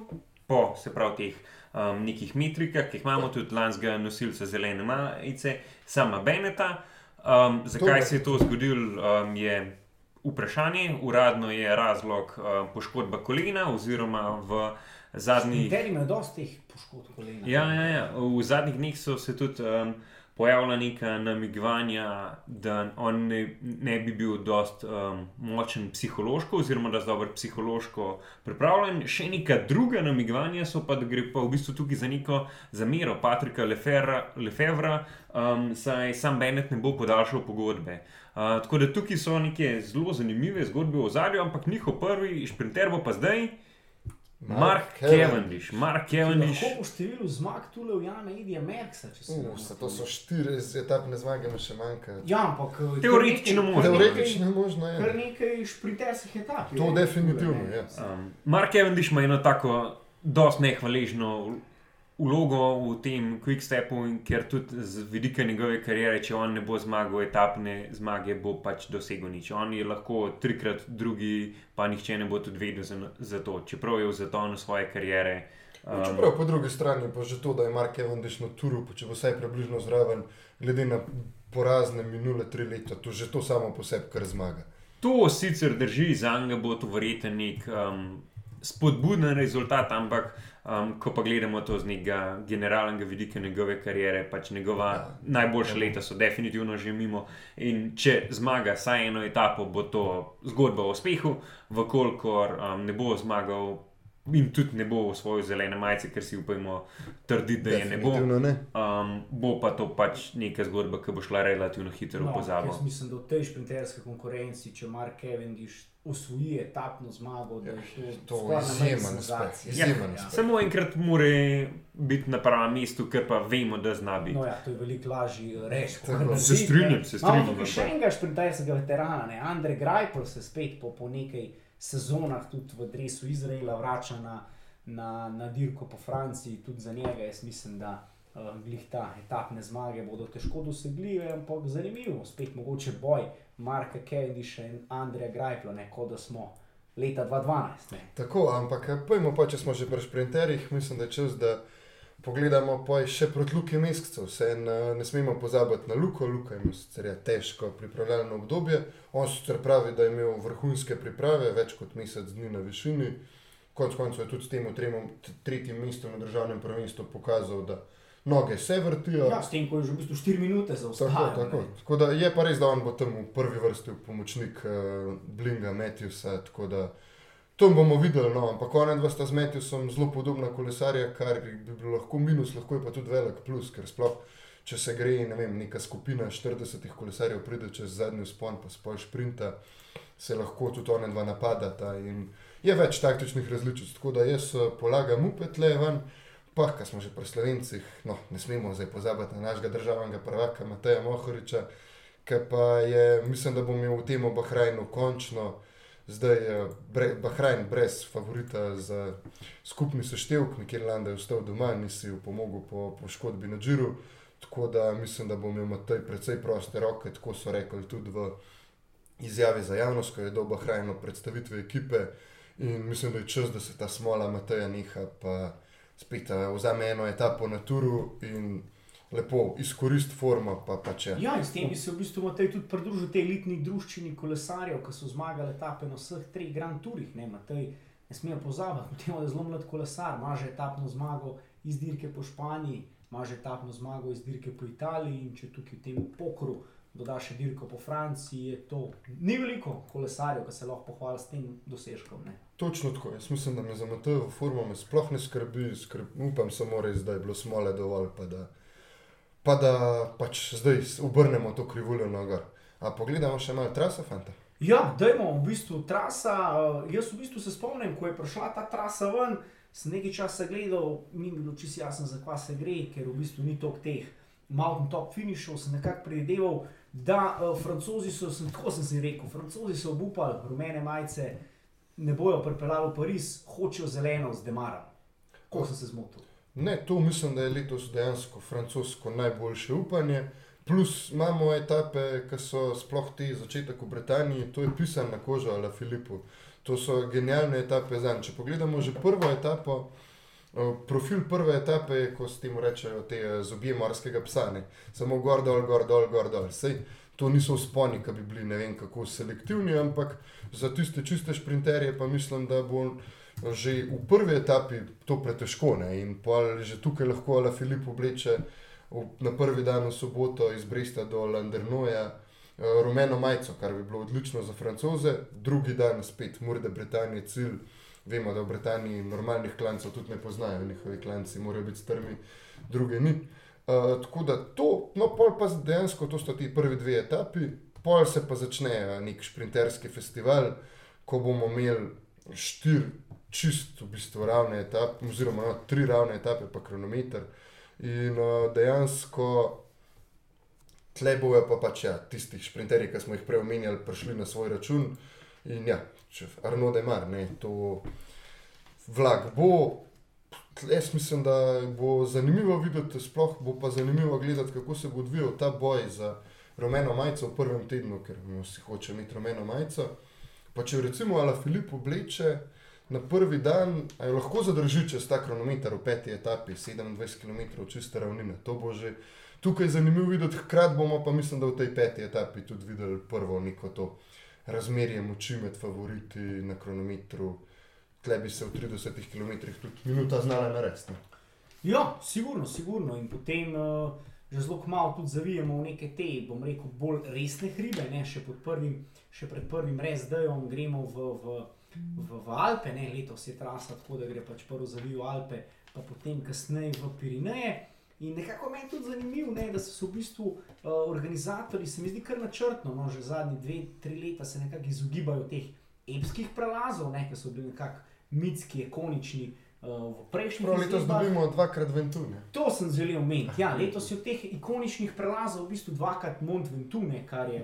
po se pravi teh um, nekih metrikah, ki jih imamo tudi lanskega nosilca zelene majice, sama Beneta. Um, zakaj se je to zgodilo, um, je vprašanje. Uradno je razlog um, poškodba kolena, oziroma v zadnjih. Nekateri imajo dosti poškodb kolena. Ja, ja, ja, v zadnjih dneh so se tudi. Um, pojavila neka namigovanja, da on ne, ne bi bil dost um, močen psihološko, oziroma da je dobro psihološko pripravljen. Še neka druga namigovanja so pa, da gre pa v bistvu tukaj za neko zamero Patrika Lefevra, um, saj sam Bennett ne bo podaljšal pogodbe. Uh, tako da tukaj so neke zelo zanimive zgodbe o zadju, ampak njihov prvi šprinter bo pa zdaj. Mark Cavendish, Mark Cavendish. Kako bo število zmag tukaj v Janu Edija Merksa? Uh, to so štiri etapne zmage, mi še manjka. Ja, ampak eh, teoretično možno. Teoretično možno je. Kar nekaj šprinterskih etap. To je definitivno, ja. Um, Mark Cavendish ima eno tako dost nehvaležno vlogo v tem quick stepu, ker tudi z vidika njegove kariere, če on ne bo zmagal etapne zmage, bo pač dosegel nič. On je lahko trikrat drugi, pa nihče ne bo tudi vedel za, za to, čeprav je v zatonu svoje kariere. Um, čeprav po drugi strani pa že to, da je Mark Evans na turu, če bo vsaj približno zraven, glede na porazne minule tri leta, to že to samo po sebi kar zmaga. To sicer drži, za njega bo to verjetno nek um, spodbuden rezultat, ampak Um, ko pa gledamo to z nekega generalnega vidika njegove kariere, pač njegova ja. najboljša ja. leta so definitivno že mimo. In če zmaga vsaj eno etapo, bo to zgodba o uspehu, vkolikor um, ne bo zmagal. In tudi ne bo v svoji zeleni majici, ker si upajmo trditi, da je ne bo. Ne. Um, bo pa to pač neka zgodba, ki bo šla relativno hitro no, v pozabo. Jaz mislim, da v tej šprinterski konkurenci, če Mark Cavendish osvoji etapno zmago, da je to izjemen uspeh. Ja, ja. Samo enkrat mora biti na pravem mestu, ker pa vemo, da zna biti. No, ja, to je veliko lažje reči. Se strinjam, se strinjam. Imamo še enega šprinterskega veterana, ne? Andrej Grajpel se spet po, po nekaj sezonah tudi v Dresu Izraela vrača na, na, na dirko po Franciji, tudi za njega jaz mislim, da. Glih ta etapne zmage bodo težko dosegljive, ampak zanimivo, spet mogoče boj Marka Kendisha in Andreja Grajpla, kot da smo leta 2012. Ne. Tako, ampak eh, pojmo pa, če smo že pri sprinterjih, mislim, da je čas, da pogledamo še proti Luki Mescu. Vse ne, eh, ne smemo pozabiti na Luko, Luka ima sicer težko pripravljalno obdobje. On sicer pravi, da je imel vrhunske priprave, več kot mesec dni na višini. Konec koncev je tudi s tem tretjim mestom na državnem prvenstvu pokazal, da noge se vrtijo. Ja, s tem, ko je že v bistvu 4 minute za vse. Tako, tako. tako da je pa res, da on bo tam v prvi vrsti pomočnik uh, Blinga, Matthewsa. To bomo videli, no, ampak ona dva sta z Matthewsom zelo podobna kolesarja, kar bi bilo lahko minus, lahko je pa tudi velik plus, ker sploh, če se gre, ne vem, neka skupina 40 kolesarjev pride čez zadnji spon, pa spol šprinta, se lahko tudi ona dva napadata in je več taktičnih različic. Tako da jaz eh, polagam upet le ven. Pa, ki smo že pri slovencih, no, ne smemo zdaj pozabiti na našega državnega prvaka Mateja Mohoriča, ki pa je, mislim, da bo imel v tem Bahrajnu končno, zdaj je bre, Bahrajn brez favorita za skupni seštevek, nekjer Landa je ostal doma in si jo pomogel po poškodbi na Džiru. Tako da mislim, da bo imel Matej precej proste roke, tako so rekli tudi v izjavi za javnost, ko je do Bahrajna predstavitve ekipe. In mislim, da je čas, da se ta smola Mateja neha spet uh, vzame eno etapo na turu in lepo izkoristi formo. Pa, pa ja, in s tem bi se v bistvu Matej tudi pridružil tej elitni družščini kolesarjev, ki so zmagali etape na vseh treh Grand Tourih. Ne, Matej, ne smejo pozabiti, da je zelo mlad kolesar, ima že etapno zmago iz dirke po Španiji, ima že etapno zmago iz dirke po Italiji in če tukaj v tem pokru. Doda še dirko po Franciji, je to ni veliko kolesarjev, ki se lahko pohvalijo s tem dosežkom. Ne. Točno tako. Jaz mislim, da me za Matejo formo me sploh ne skrbi, skrb, upam samo res, da je bilo smole dovolj, pa da, pa da pač zdaj obrnemo to krivuljo na gor. A pogledamo še malo trasa, fanta. Ja, dajmo v bistvu trasa. Uh, jaz v bistvu se spomnim, ko je prišla ta trasa ven, sem nekaj časa gledal, ni bilo čisto jasno, zakaj se gre, ker v bistvu ni toliko teh mountain top finishov, sem nekako predvideval, da uh, francozi so, sem, tako sem si rekel, francozi so obupali rumene majice ne bojo pripeljali v Pariz, hočejo zeleno z demarom. Ko sem se zmotil. Ne, to mislim, da je letos dejansko francosko najboljše upanje. Plus imamo etape, ki so sploh ti začetek v Britaniji, to je pisano na kožo ali Filipu. To so genialne etape za njih. Če pogledamo že prvo etapo, profil prve etape je, ko s tem rečejo, te zobje morskega psa, ne? samo gor dol, gor dol, gor dol. Sej, to niso sponi, ki bi bili ne vem kako selektivni, ampak za tiste čiste sprinterje pa mislim, da bo že v prvi etapi to pretežko. In pa že tukaj lahko Ala Filip obleče na prvi dan v soboto iz Bresta do Landernoja. Eh, rumeno majico, kar bi bilo odlično za francoze, drugi dan spet, morda Britanija, cilj. Vemo, da v Britaniji normalnih klancev tudi ne poznajo, njihovi klanci morajo biti strmi, druge ni. Uh, tako da to, no, pol pa dejansko to sta ti prvi dve etapi, pol se pa začne nek sprinterski festival, ko bomo imeli štiri čist v bistvu ravne etape, oziroma no, tri ravne etape, pa kronometer. In uh, dejansko tle bojo pa pač ja, tistih sprinterjev, ki smo jih prej omenjali, prišli na svoj račun. In ja, če Arno de Mar, ne, to vlak bo jaz mislim, da bo zanimivo videti, sploh bo pa zanimivo gledati, kako se bo odvijal ta boj za rumeno majico v prvem tednu, ker vsi hoče imeti rumeno majico. Pa če recimo Ala Filip obleče na prvi dan, a jo lahko zadrži čez ta kronometer v peti etapi, 27 km čiste ravnine. To bo že tukaj zanimivo videti, hkrati bomo pa mislim, da v tej peti etapi tudi videli prvo neko to razmerje moči med favoriti na kronometru. Tle bi se v 30 km tudi minuta znala narediti. Ja, sigurno, sigurno. In potem uh, že zelo malo tudi zavijemo v neke te, bom rekel, bolj resne hribe, ne? še, prvim, še pred prvim rezdejom gremo v, v, v, v Alpe, ne? letos je trasa tako, da gre pač prvo zavijo Alpe, pa potem kasneje v Pirineje. In nekako meni je tudi zanimivo, ne, da so v bistvu uh, organizatori, se mi zdi kar načrtno, no, že zadnji dve, tri leta se nekako izogibajo teh epskih prelazov, ne, ki so bili nekako mitski, ikonični. Uh, v prejšnjem letu letos dobimo dvakrat Ventune. To sem želel omeniti. Ja, letos je v teh ikoničnih prelazov v bistvu dvakrat Mont Ventune, kar je,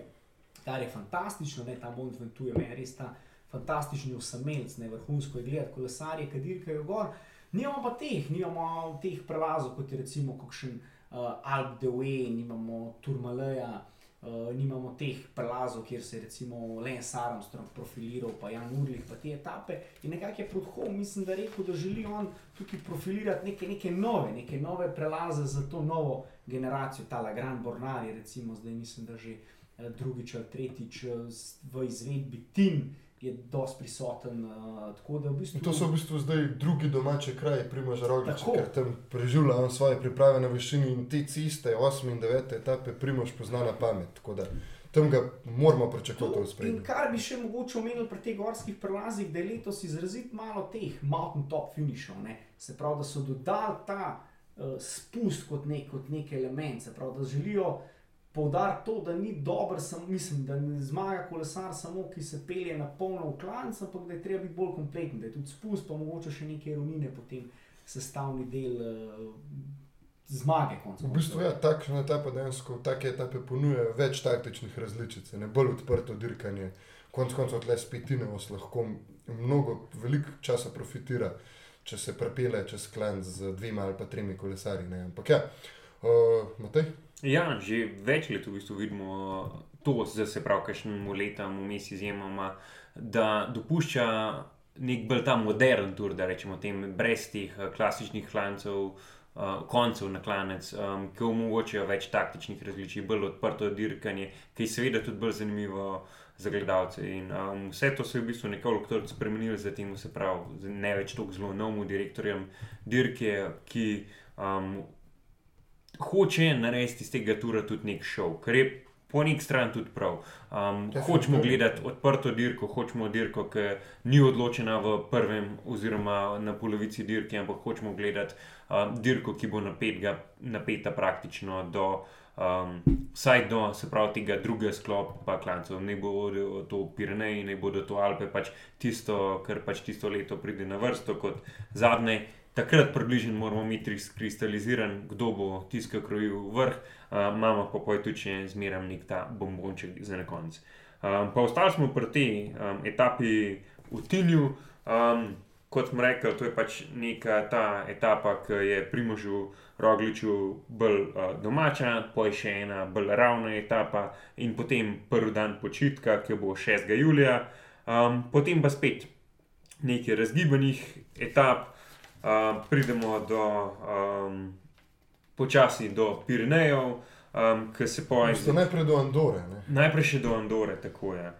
kar je fantastično. Ne, ta Mont Ventune je res ta fantastični osamelc, ne vrhunsko je gledati kolesarje, kadirkajo gor. Nimamo pa teh, nimamo teh prelazov, kot je recimo kakšen uh, Alp de Way, nimamo Turmaleja. Uh, nimamo teh prelazov, kjer se je recimo Lens Armstrong profiliral, pa Jan Urlih, pa te etape. In nekako je Prudhov, mislim, da rekel, da želi on tukaj profilirati neke, neke nove, neke nove prelaze za to novo generacijo, ta Grand Bornari, recimo zdaj mislim, da že uh, drugič ali tretjič uh, v izvedbi Tim je dosti prisoten. Uh, v bistvu... To so v bistvu zdaj drugi domači kraj, Primož Roglič, ker tam preživlja svoje priprave na višini in te ceste, 8 in 9 etape, Primož pozna na pamet. Tam ga moramo pričakovati v spremljanju. Kar bi še mogoče omenili pri teh gorskih prelazih, da je letos izrazito malo teh mountain top finishov. Ne? Se pravi, da so dodali ta uh, spust kot nek, kot nek element, se pravi, da želijo poudariti to, da ni dobro, mislim, da ne zmaga kolesar samo, ki se pelje na polno v klanc, ampak da je treba biti bolj kompleten, da je tudi spust, pa mogoče še neke ravnine potem sestavni del. Uh, Zmage, v bistvu ja, takšna etapa, dejansko take etape ponujajo več taktičnih različic, ne bolj odprto dirkanje. Konec koncev, tle spetine vas lahko mnogo, veliko časa profitira, če se prepele čez klan z dvema ali pa tremi kolesarji. Ne. Ampak ja, uh? Ja, že več let v bistvu vidimo to, da se pravi, kakšnim letom, vmes izjemoma, da dopušča nek bolj ta modern tur, da rečemo tem, brez teh eh, klasičnih klancev. Uh, koncev na klanec, um, ki omogočajo več taktičnih različic, bolj odprto dirkanje, ki je seveda tudi bolj zanimivo za gledalce. In, um, vse to se je v bistvu nekoliko spremenilo, zdaj se pravi, ne več tako zelo novemu direktorjem dirke, ki um, hoče narediti iz tega tura tudi nek šov, kar je po nek strani tudi prav. Um, hočemo gledati odprto dirko, hočemo dirko, ki ni odločena v prvem oziroma na polovici dirke, ampak hočemo gledati um, dirko, ki bo napetga, napeta praktično do. Um, vsaj do pravi, tega drugega sklopa, pa klancev, ne bodo to Pireneji, ne bodo to Alpe, pač tisto, kar pač tisto leto pride na vrsto kot zadnje takrat približno moramo imeti kristaliziran, kdo bo tiskal krojil vrh, uh, imamo pa pa tudi če zmeraj nek ta bombonček za na konec. Um, pa ostali smo pri tej um, etapi v Tilju. Um, kot smo rekli, to je pač neka ta etapa, ki je primožu Rogliču bolj uh, domača, pa je še ena bolj ravna etapa in potem prvi dan počitka, ki bo 6. julija, um, potem pa spet nekaj razgibanih etap, pridemo do um, počasi do Pirinejev, um, ki se pojejo. Najprej do Andore. Ne? Najprej še do Andore, tako je.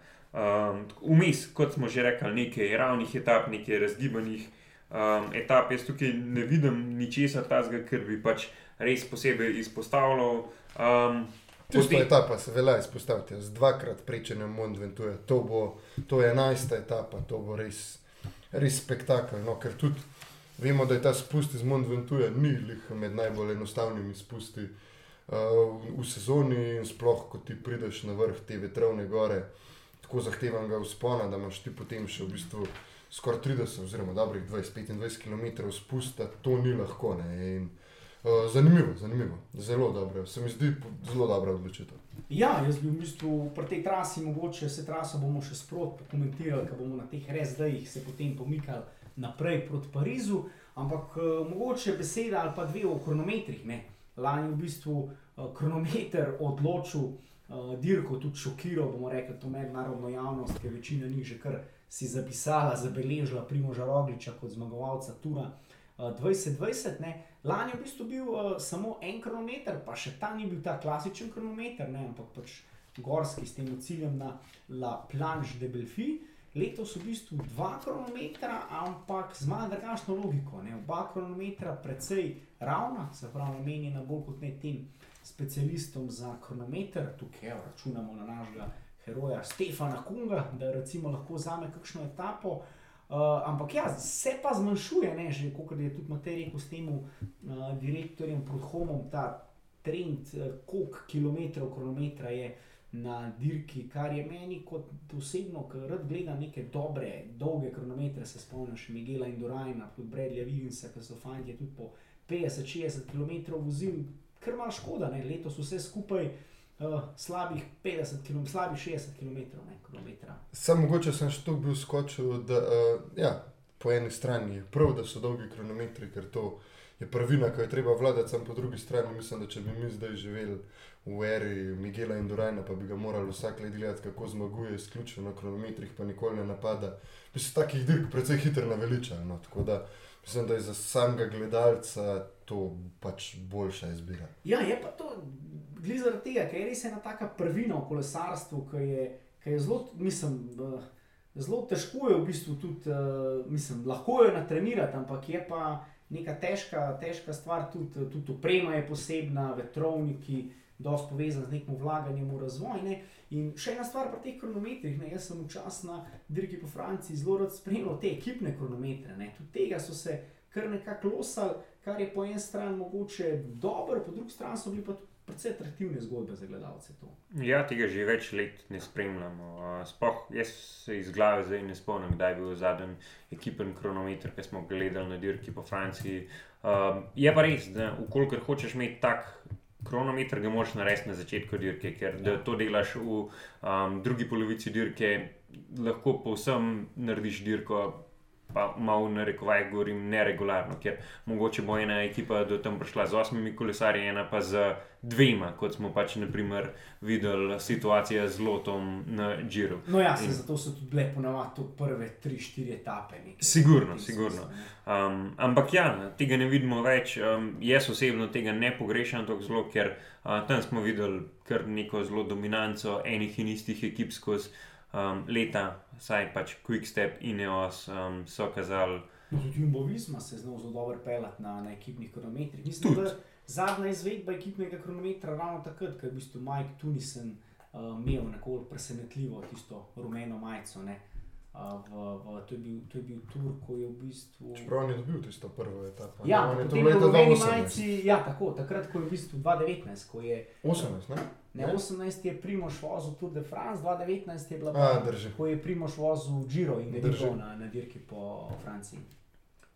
Vmes, um, kot smo že rekli, nekaj ravnih etap, nekaj razgibanih um, etap. Jaz tukaj ne vidim ničesar tazga, ker bi pač res posebej izpostavljal. Um, Tisto etapa se velja izpostaviti z dvakrat prečenjem Mont Ventura. To, to je enajsta etapa, to bo res, res spektakel. No, ker tudi Vemo, da je ta spust iz Mont Ventura ni med najbolj enostavnimi spusti uh, v sezoni, in sploh, ko ti prideš na vrh te vetrovne gore, tako zahtevnega vzpona, da imaš ti potem še v bistvu skoraj 30, oziroma dobrih 20-25 km spusta, to ni lahko. In, uh, zanimivo, zanimivo, zelo dobro, se mi zdi zelo dobra odločitev. Ja, jaz bi v bistvu pri tej trasi, mogoče se traso bomo še sprot pokomentirali, ker bomo na teh res zdajih se potem pomikali naprej proti Parizu. Ampak uh, mogoče beseda ali pa dve o kronometrih. Ne. Lani v bistvu uh, kronometer odločil uh, dirko, tudi šokiral, bomo rekli, to mednarodno javnost, ker večina njih že kar si zapisala, zabeležila Primoža Rogliča kot zmagovalca Tura uh, 2020. Ne. Lani je v bistvu bil uh, samo en kronometer, pa še ta ni bil ta klasičen kronometer, ne, ampak pač gorski s tem ciljem na La Planche de Belfi. Letos v bistvu dva kronometra, ampak z malo drugačno logiko. Ne. Oba kronometra precej ravna, se pravi, namenjena bolj kot ne tem specialistom za kronometer, tukaj evo, računamo na našega heroja Stefana Kunga, da recimo lahko vzame kakšno etapo. Uh, ampak ja, se pa zmanjšuje, ne, že kot je tudi Matej rekel s tem uh, direktorjem Prudhomom, ta trend, uh, koliko kilometrov kronometra je na dirki, kar je meni kot osebno, ki rad gledam neke dobre, dolge kronometre, se spomniš Miguela Indorajna, tudi Bradleyja Viginsa, ki so fanti tudi po 50-60 km vozili, kar malo škoda, ne? letos vse skupaj. Uh, slabih 50 km, slabih 60 km. Sam mogoče sem še tu bil skočil, da uh, ja, po eni strani je prav, da so dolgi kronometri, ker to je pravina, ki jo treba vladati, sam po drugi strani mislim, da če bi mi zdaj živeli v eri Miguela in Durajna, pa bi ga morali vsak let gledati, kako zmaguje, izključno na kronometrih, pa nikoli ne napada. Se takih dirk precej hitro naveličali. No? Tako da mislim, da je za samega gledalca to pač boljša izbira. Ja, je pa to glede zaradi tega, ker je res ena taka prvina v kolesarstvu, ki je, ki je zelo, mislim, uh, zelo težko je v bistvu tudi, uh, mislim, lahko jo natrenirati, ampak je pa neka težka, težka stvar, tudi, tudi oprema je posebna, vetrovniki. Dosti povezan z nekim vlaganjem v razvoj. Ne? In še ena stvar pri teh kronometrih. Ne? Jaz sem včasih na dirki po Franciji zelo rad spremljal te ekipne kronometre. Ne? Tudi tega so se kar nekako losali, kar je po eni strani mogoče dobro, po drugi strani so bili pa tudi precej atraktivne zgodbe za gledalce. To. Ja, tega že več let ne spremljamo. Sploh jaz se iz glave zdaj ne spomnim, kdaj je bil zadnji ekipen kronometer, ki smo gledali na dirki po Franciji. Um, je pa res, da ukolikor hočeš imeti tak. Kronometer ga moraš narediti na začetku dirke, ker ja. to delaš v um, drugi polovici dirke, lahko povsem narediš dirko pa malo na rekovaj govorim neregularno, ker mogoče bo ena ekipa do tam prišla z osmimi kolesarji, ena pa z dvema, kot smo pač naprimer videli situacijo z lotom na Džiru. No, ja, In... zato so tudi bile ponovadi prve tri, štiri etape. Sigurno, sigurno. Um, ampak ja, tega ne vidimo več. Um, jaz osebno tega ne pogrešam tako zelo, ker uh, tam smo videli kar neko zelo dominanco enih in istih ekip skozi um, leta, saj pač Quickstep in EOS um, so kazali. No, tudi Jumbo Visma se znal zelo dobro pelati na, na ekipnih kronometrih. Mislim, da zadnja izvedba ekipnega kronometra ravno takrat, ko je v bistvu Mike Tunisen uh, imel nekoliko presenetljivo tisto rumeno majico. Ne? V, v, to, je bil, to je bil tur, ko je v bistvu. Čeprav ni dobil tisto prvo etapo. Ja, ne, to je bilo v Majici. Ja, tako, takrat, ko je v bistvu 2019, ko je. 18, ne? Ne, 18 je Primoš vozil Tour de France, 2019 je bila A, pa, ko je Primoš vozil Giro in Giro na, na dirki po Franciji.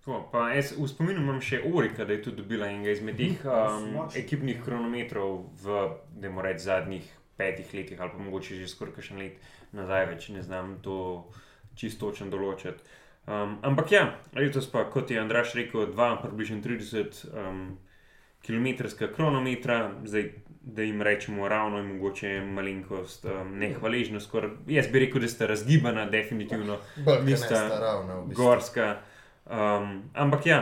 To, pa jaz v spominu imam še Orika, da je tudi dobila enega izmed teh um, ekipnih kronometrov v, da moramo reči, zadnjih petih letih ali pa mogoče že skoraj še let nazaj, več ne znam to čisto točno določiti. Um, ampak ja, letos pa, kot je Andraš rekel, dva, približno 30 um, km kronometra, zdaj, da jim rečemo ravno in mogoče malenkost um, nehvaležnost. Jaz bi rekel, da ste razgibana, definitivno. Nista ravna. V bistvu. Gorska. Um, ampak ja.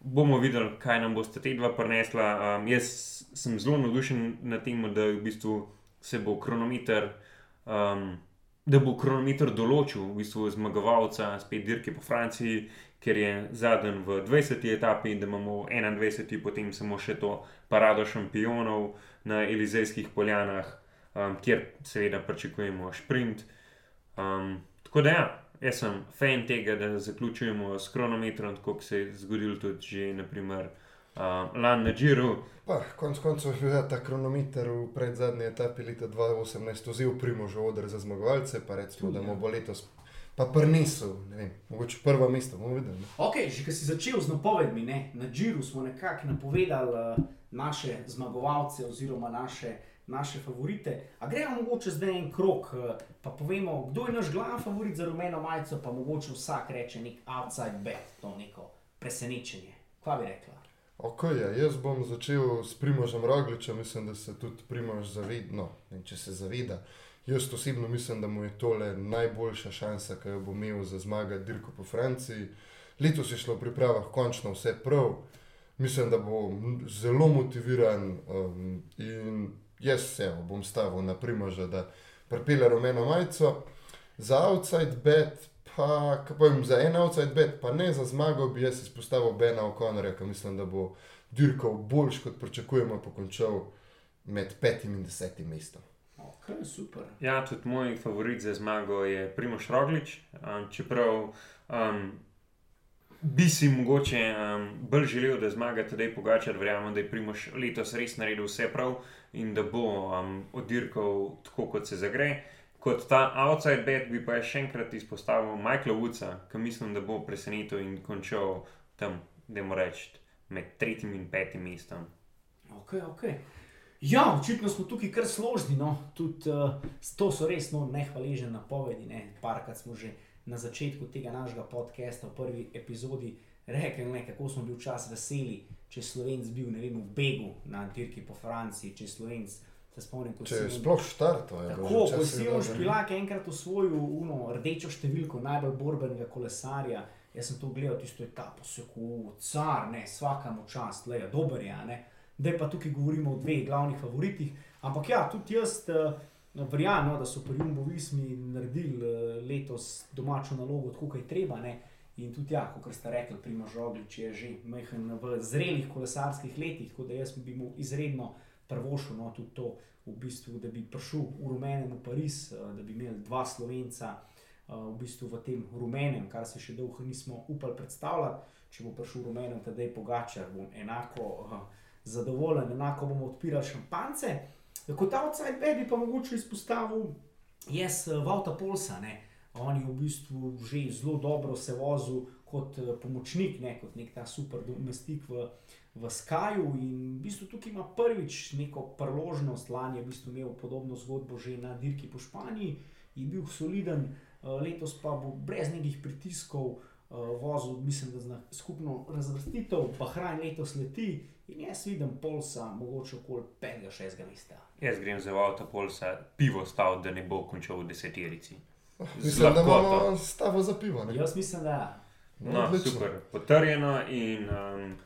Bomo videli, kaj nam boste te dva prinesla. Um, jaz sem zelo navdušen nad tem, da v bistvu se bo kronometer um, da bo kronometer določil v bistvu zmagovalca, spet dirke po Franciji, ker je zadnji v 20. etapi in da imamo v 21. potem samo še to parado šampionov na Elizejskih poljanah, um, kjer seveda pričakujemo sprint. Um, tako da ja. Jaz sem fan tega, da zaključujemo s kronometrom, kot se je zgodilo tudi že, naprimer, uh, lani na Džiru. Konec koncev je ja, ta kronometer v predzadnji etapi leta 2018 vzel primož odr za zmagovalce, pa recimo, da mu bo letos. Pa prnesel, ne vem, mogoče prvo mesto, bomo videli. Ok, že ki si začel z napovedmi, ne? na Džiru smo nekako napovedali uh, naše zmagovalce oziroma naše naše favorite. A gremo mogoče zdaj en krok, eh, pa povemo, kdo je naš glavni favorit za rumeno majico, pa mogoče vsak reče nek outside bet, to neko presenečenje. Kva bi rekla? Ok, ja, jaz bom začel s Primožem Rogličem, mislim, da se tudi Primož zaveda, no, in če se zaveda. Jaz osebno mislim, da mu je tole najboljša šansa, ki jo bo imel za zmago dirko po Franciji. Letos je šlo v pripravah končno vse prav, mislim, da bo zelo motiviran um, in jaz se bom stavil na Primoža, da pripelje rumeno majico. Za outside bet, pa kaj povem, za en outside bet, pa ne za zmago, bi jaz izpostavil Bena O'Connorja, ki mislim, da bo dirkal boljš, kot pričakujemo, pokončal med petim in desetim mestom. Ok, super. Ja, tudi moj favorit za zmago je Primoš Roglič. Um, čeprav um, bi si mogoče um, bolj želel, da zmaga tedaj Pogačar, verjamem, da je Primoš letos res naredil vse prav in da bo um, oddirkal tako, kot se zagre. Kot ta outside bet bi pa še enkrat izpostavil Michaela Woodsa, ki mislim, da bo presenetil in končal tam, da mu rečem, med tretjim in petim mestom. Ok, ok. Ja, očitno smo tukaj kar složni. No. Tudi, uh, to so res no, nehvaležne napovedi. Ne. Parkrat smo že na začetku tega našega podcasta, v prvi epizodi, rekli, ne, kako smo bili včasih veseli, če je Slovenc bil vem, v begu na dirki po Franciji, če je Slovenc. Se spomnim, ko Če je Simon- sploh štartov, je Tako, bilo ko si Simon dobro. Špilak enkrat osvojil uno rdečo številko najbolj borbenega kolesarja, jaz sem to gledal, tisto etapo, se ko car, ne, svaka mu čast, le, dober je, a ne. Zdaj pa tukaj govorimo o dveh glavnih favoritih, ampak ja, tudi jaz uh, verjamem, no, da so pri Jumbo Vismi naredili uh, letos domačo nalogo, tako kot je treba. Ne. In tudi, ja, kot ste rekli, Primož Roglič je že majhen v zrelih kolesarskih letih, tako da jaz bi mu izredno prvošil no, tudi to, v bistvu, da bi prišel v rumenem v Pariz, eh, da bi imeli dva slovenca eh, v, bistvu v tem rumenem, kar se še dolgo nismo upali predstavljati. Če bo prišel rumenem, tedaj Pogačar, bom enako uh, zadovoljen, enako bomo odpirali šampance. Kot outside bet bi pa mogoče izpostavil jaz uh, Vauta Polsa. Ne. On je v bistvu že zelo dobro se vozil kot pomočnik, ne, kot nek ta super domestik v, v Skaju. In v bistvu tukaj ima prvič neko priložnost, lani je v bistvu imel podobno zgodbo že na dirki po Španiji, je bil soliden, eh, letos pa bo brez nekih pritiskov eh, vozil, mislim, da zna skupno razvrstitev, Bahrajn letos leti in jaz vidim Polsa mogoče okoli 5-6 mesta. Jaz grem za Vauta Polsa, pivo stav, da ne bo končal v deseterici. Mislim, da imamo stavo za pivo. ne? Jaz mislim, da ja. No, Odlično. super, potrjeno in um,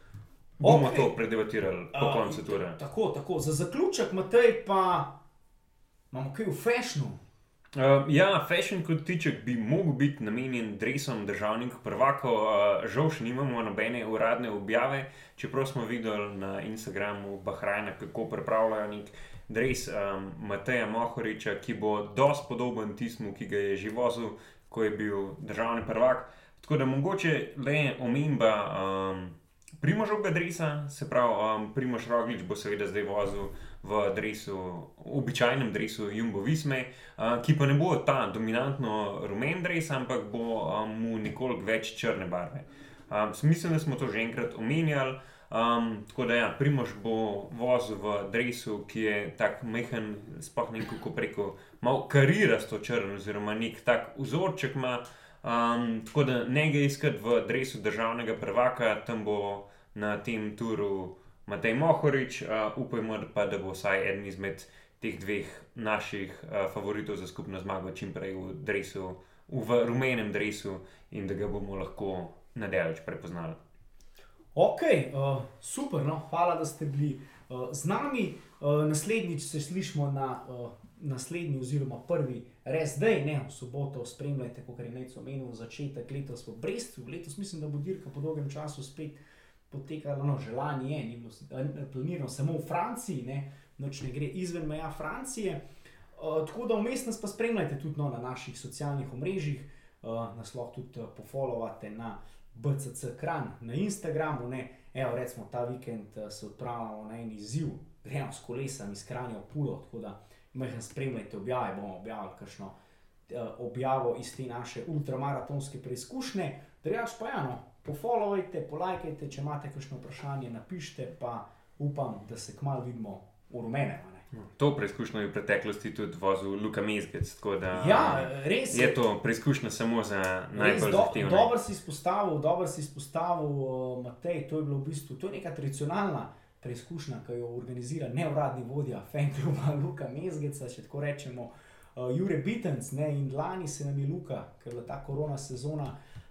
bomo okay. to predebatirali po A, koncu ture. Tako, tako. Za zaključek, Matej, pa imamo kaj v fashionu. Uh, ja, fashion kot tiček bi mogel biti namenjen dresom državnih prvakov, uh, žal še nimamo nobene uradne objave, čeprav smo videli na Instagramu Bahrajna, kako pripravljajo nek dres um, Mateja Mohoriča, ki bo dosti podoben tistemu, ki ga je že vozil, ko je bil državni prvak. Tako da mogoče le omemba um, Primožovega dresa, se pravi, um, Primož Roglič bo seveda zdaj vozil v dresu, običajnem dresu Jumbo Visme, uh, ki pa ne bo ta dominantno rumen dres, ampak bo um, mu nekoliko več črne barve. Um, s- mislim, da smo to že enkrat omenjali. Um, tako da, ja, Primož bo vozil v dresu, ki je tako mehen, sploh ne kako preko, malo karirasto črn, oziroma nek tak vzorček ima. Um, tako da ne ga iskati v dresu državnega prvaka, tam bo na tem turu Matej Mohorič, uh, upajmo pa, da bo vsaj eden izmed teh dveh naših uh, favoritov za skupno zmago čim prej v dresu, v rumenem dresu in da ga bomo lahko nadalječ prepoznali. Ok, uh, super, no, hvala, da ste bili uh, z nami. Uh, naslednjič se slišimo na uh, naslednji, oziroma prvi res dej, ne v soboto. Spremljajte, kot je Nec omenil, začetek letos v Brestu. Letos mislim, da bo dirka po dolgem času spet potekala, no, že lani je, ni bilo eh, planirano samo v Franciji, ne, noč ne gre izven meja Francije. Uh, tako da vmes nas pa spremljajte tudi no, na naših socialnih omrežjih, uh, nas lahko tudi pofollowate na BCC Kran na Instagramu. Ne. Evo, recimo ta vikend se odpravljamo na en izziv, gremo s kolesom iz Kranja v Pulo, tako da majhen spremljajte objave, bomo objavili kakšno uh, objavo iz te naše ultramaratonske preizkušnje. Drugač pa ja, no, pofollowajte, polajkajte, če imate kakšno vprašanje, napišite, pa upam, da se kmalo vidimo v rumenem. ne. To preizkušnjo je v preteklosti tudi vozil Luka Mezgec. Ja, res je. Je to preizkušnja samo za najbolj do, zahtevne. Dobro si izpostavil, dobro si izpostavil, Matej. To je bilo v bistvu to je neka tradicionalna preizkušnja, ki jo organizira neuradni vodja Fengkluba *laughs* Luka Mezgeca, če tako rečemo. Uh, Jure Bitens ne, in lani se nam je Luka, ker je ta korona sezona,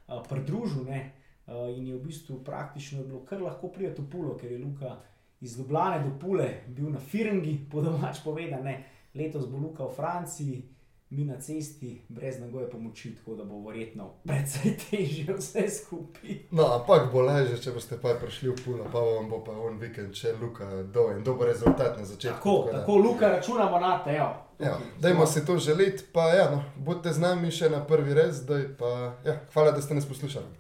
uh, pridružil uh, in je v bistvu praktično bilo kar lahko prijeti v Pulo, ker je Luka iz Ljubljana do Pule, bil na Firengi, po domač povedano, letos bo Luka v Franciji, mi na cesti, brez nagoje pomoči, tako da bo verjetno precej *laughs* težje vse skupaj. No, ampak bo lažje, če boste pa prišli v Pulo, pa vam bo pa on vikend, če Luka dol in dober rezultat na začetku. Tako, tako, tako Luka računamo na te. Ja, dajmo si to želeti, pa ja, no, bodite z nami še na prvi res, pa ja, hvala, da ste nas poslušali.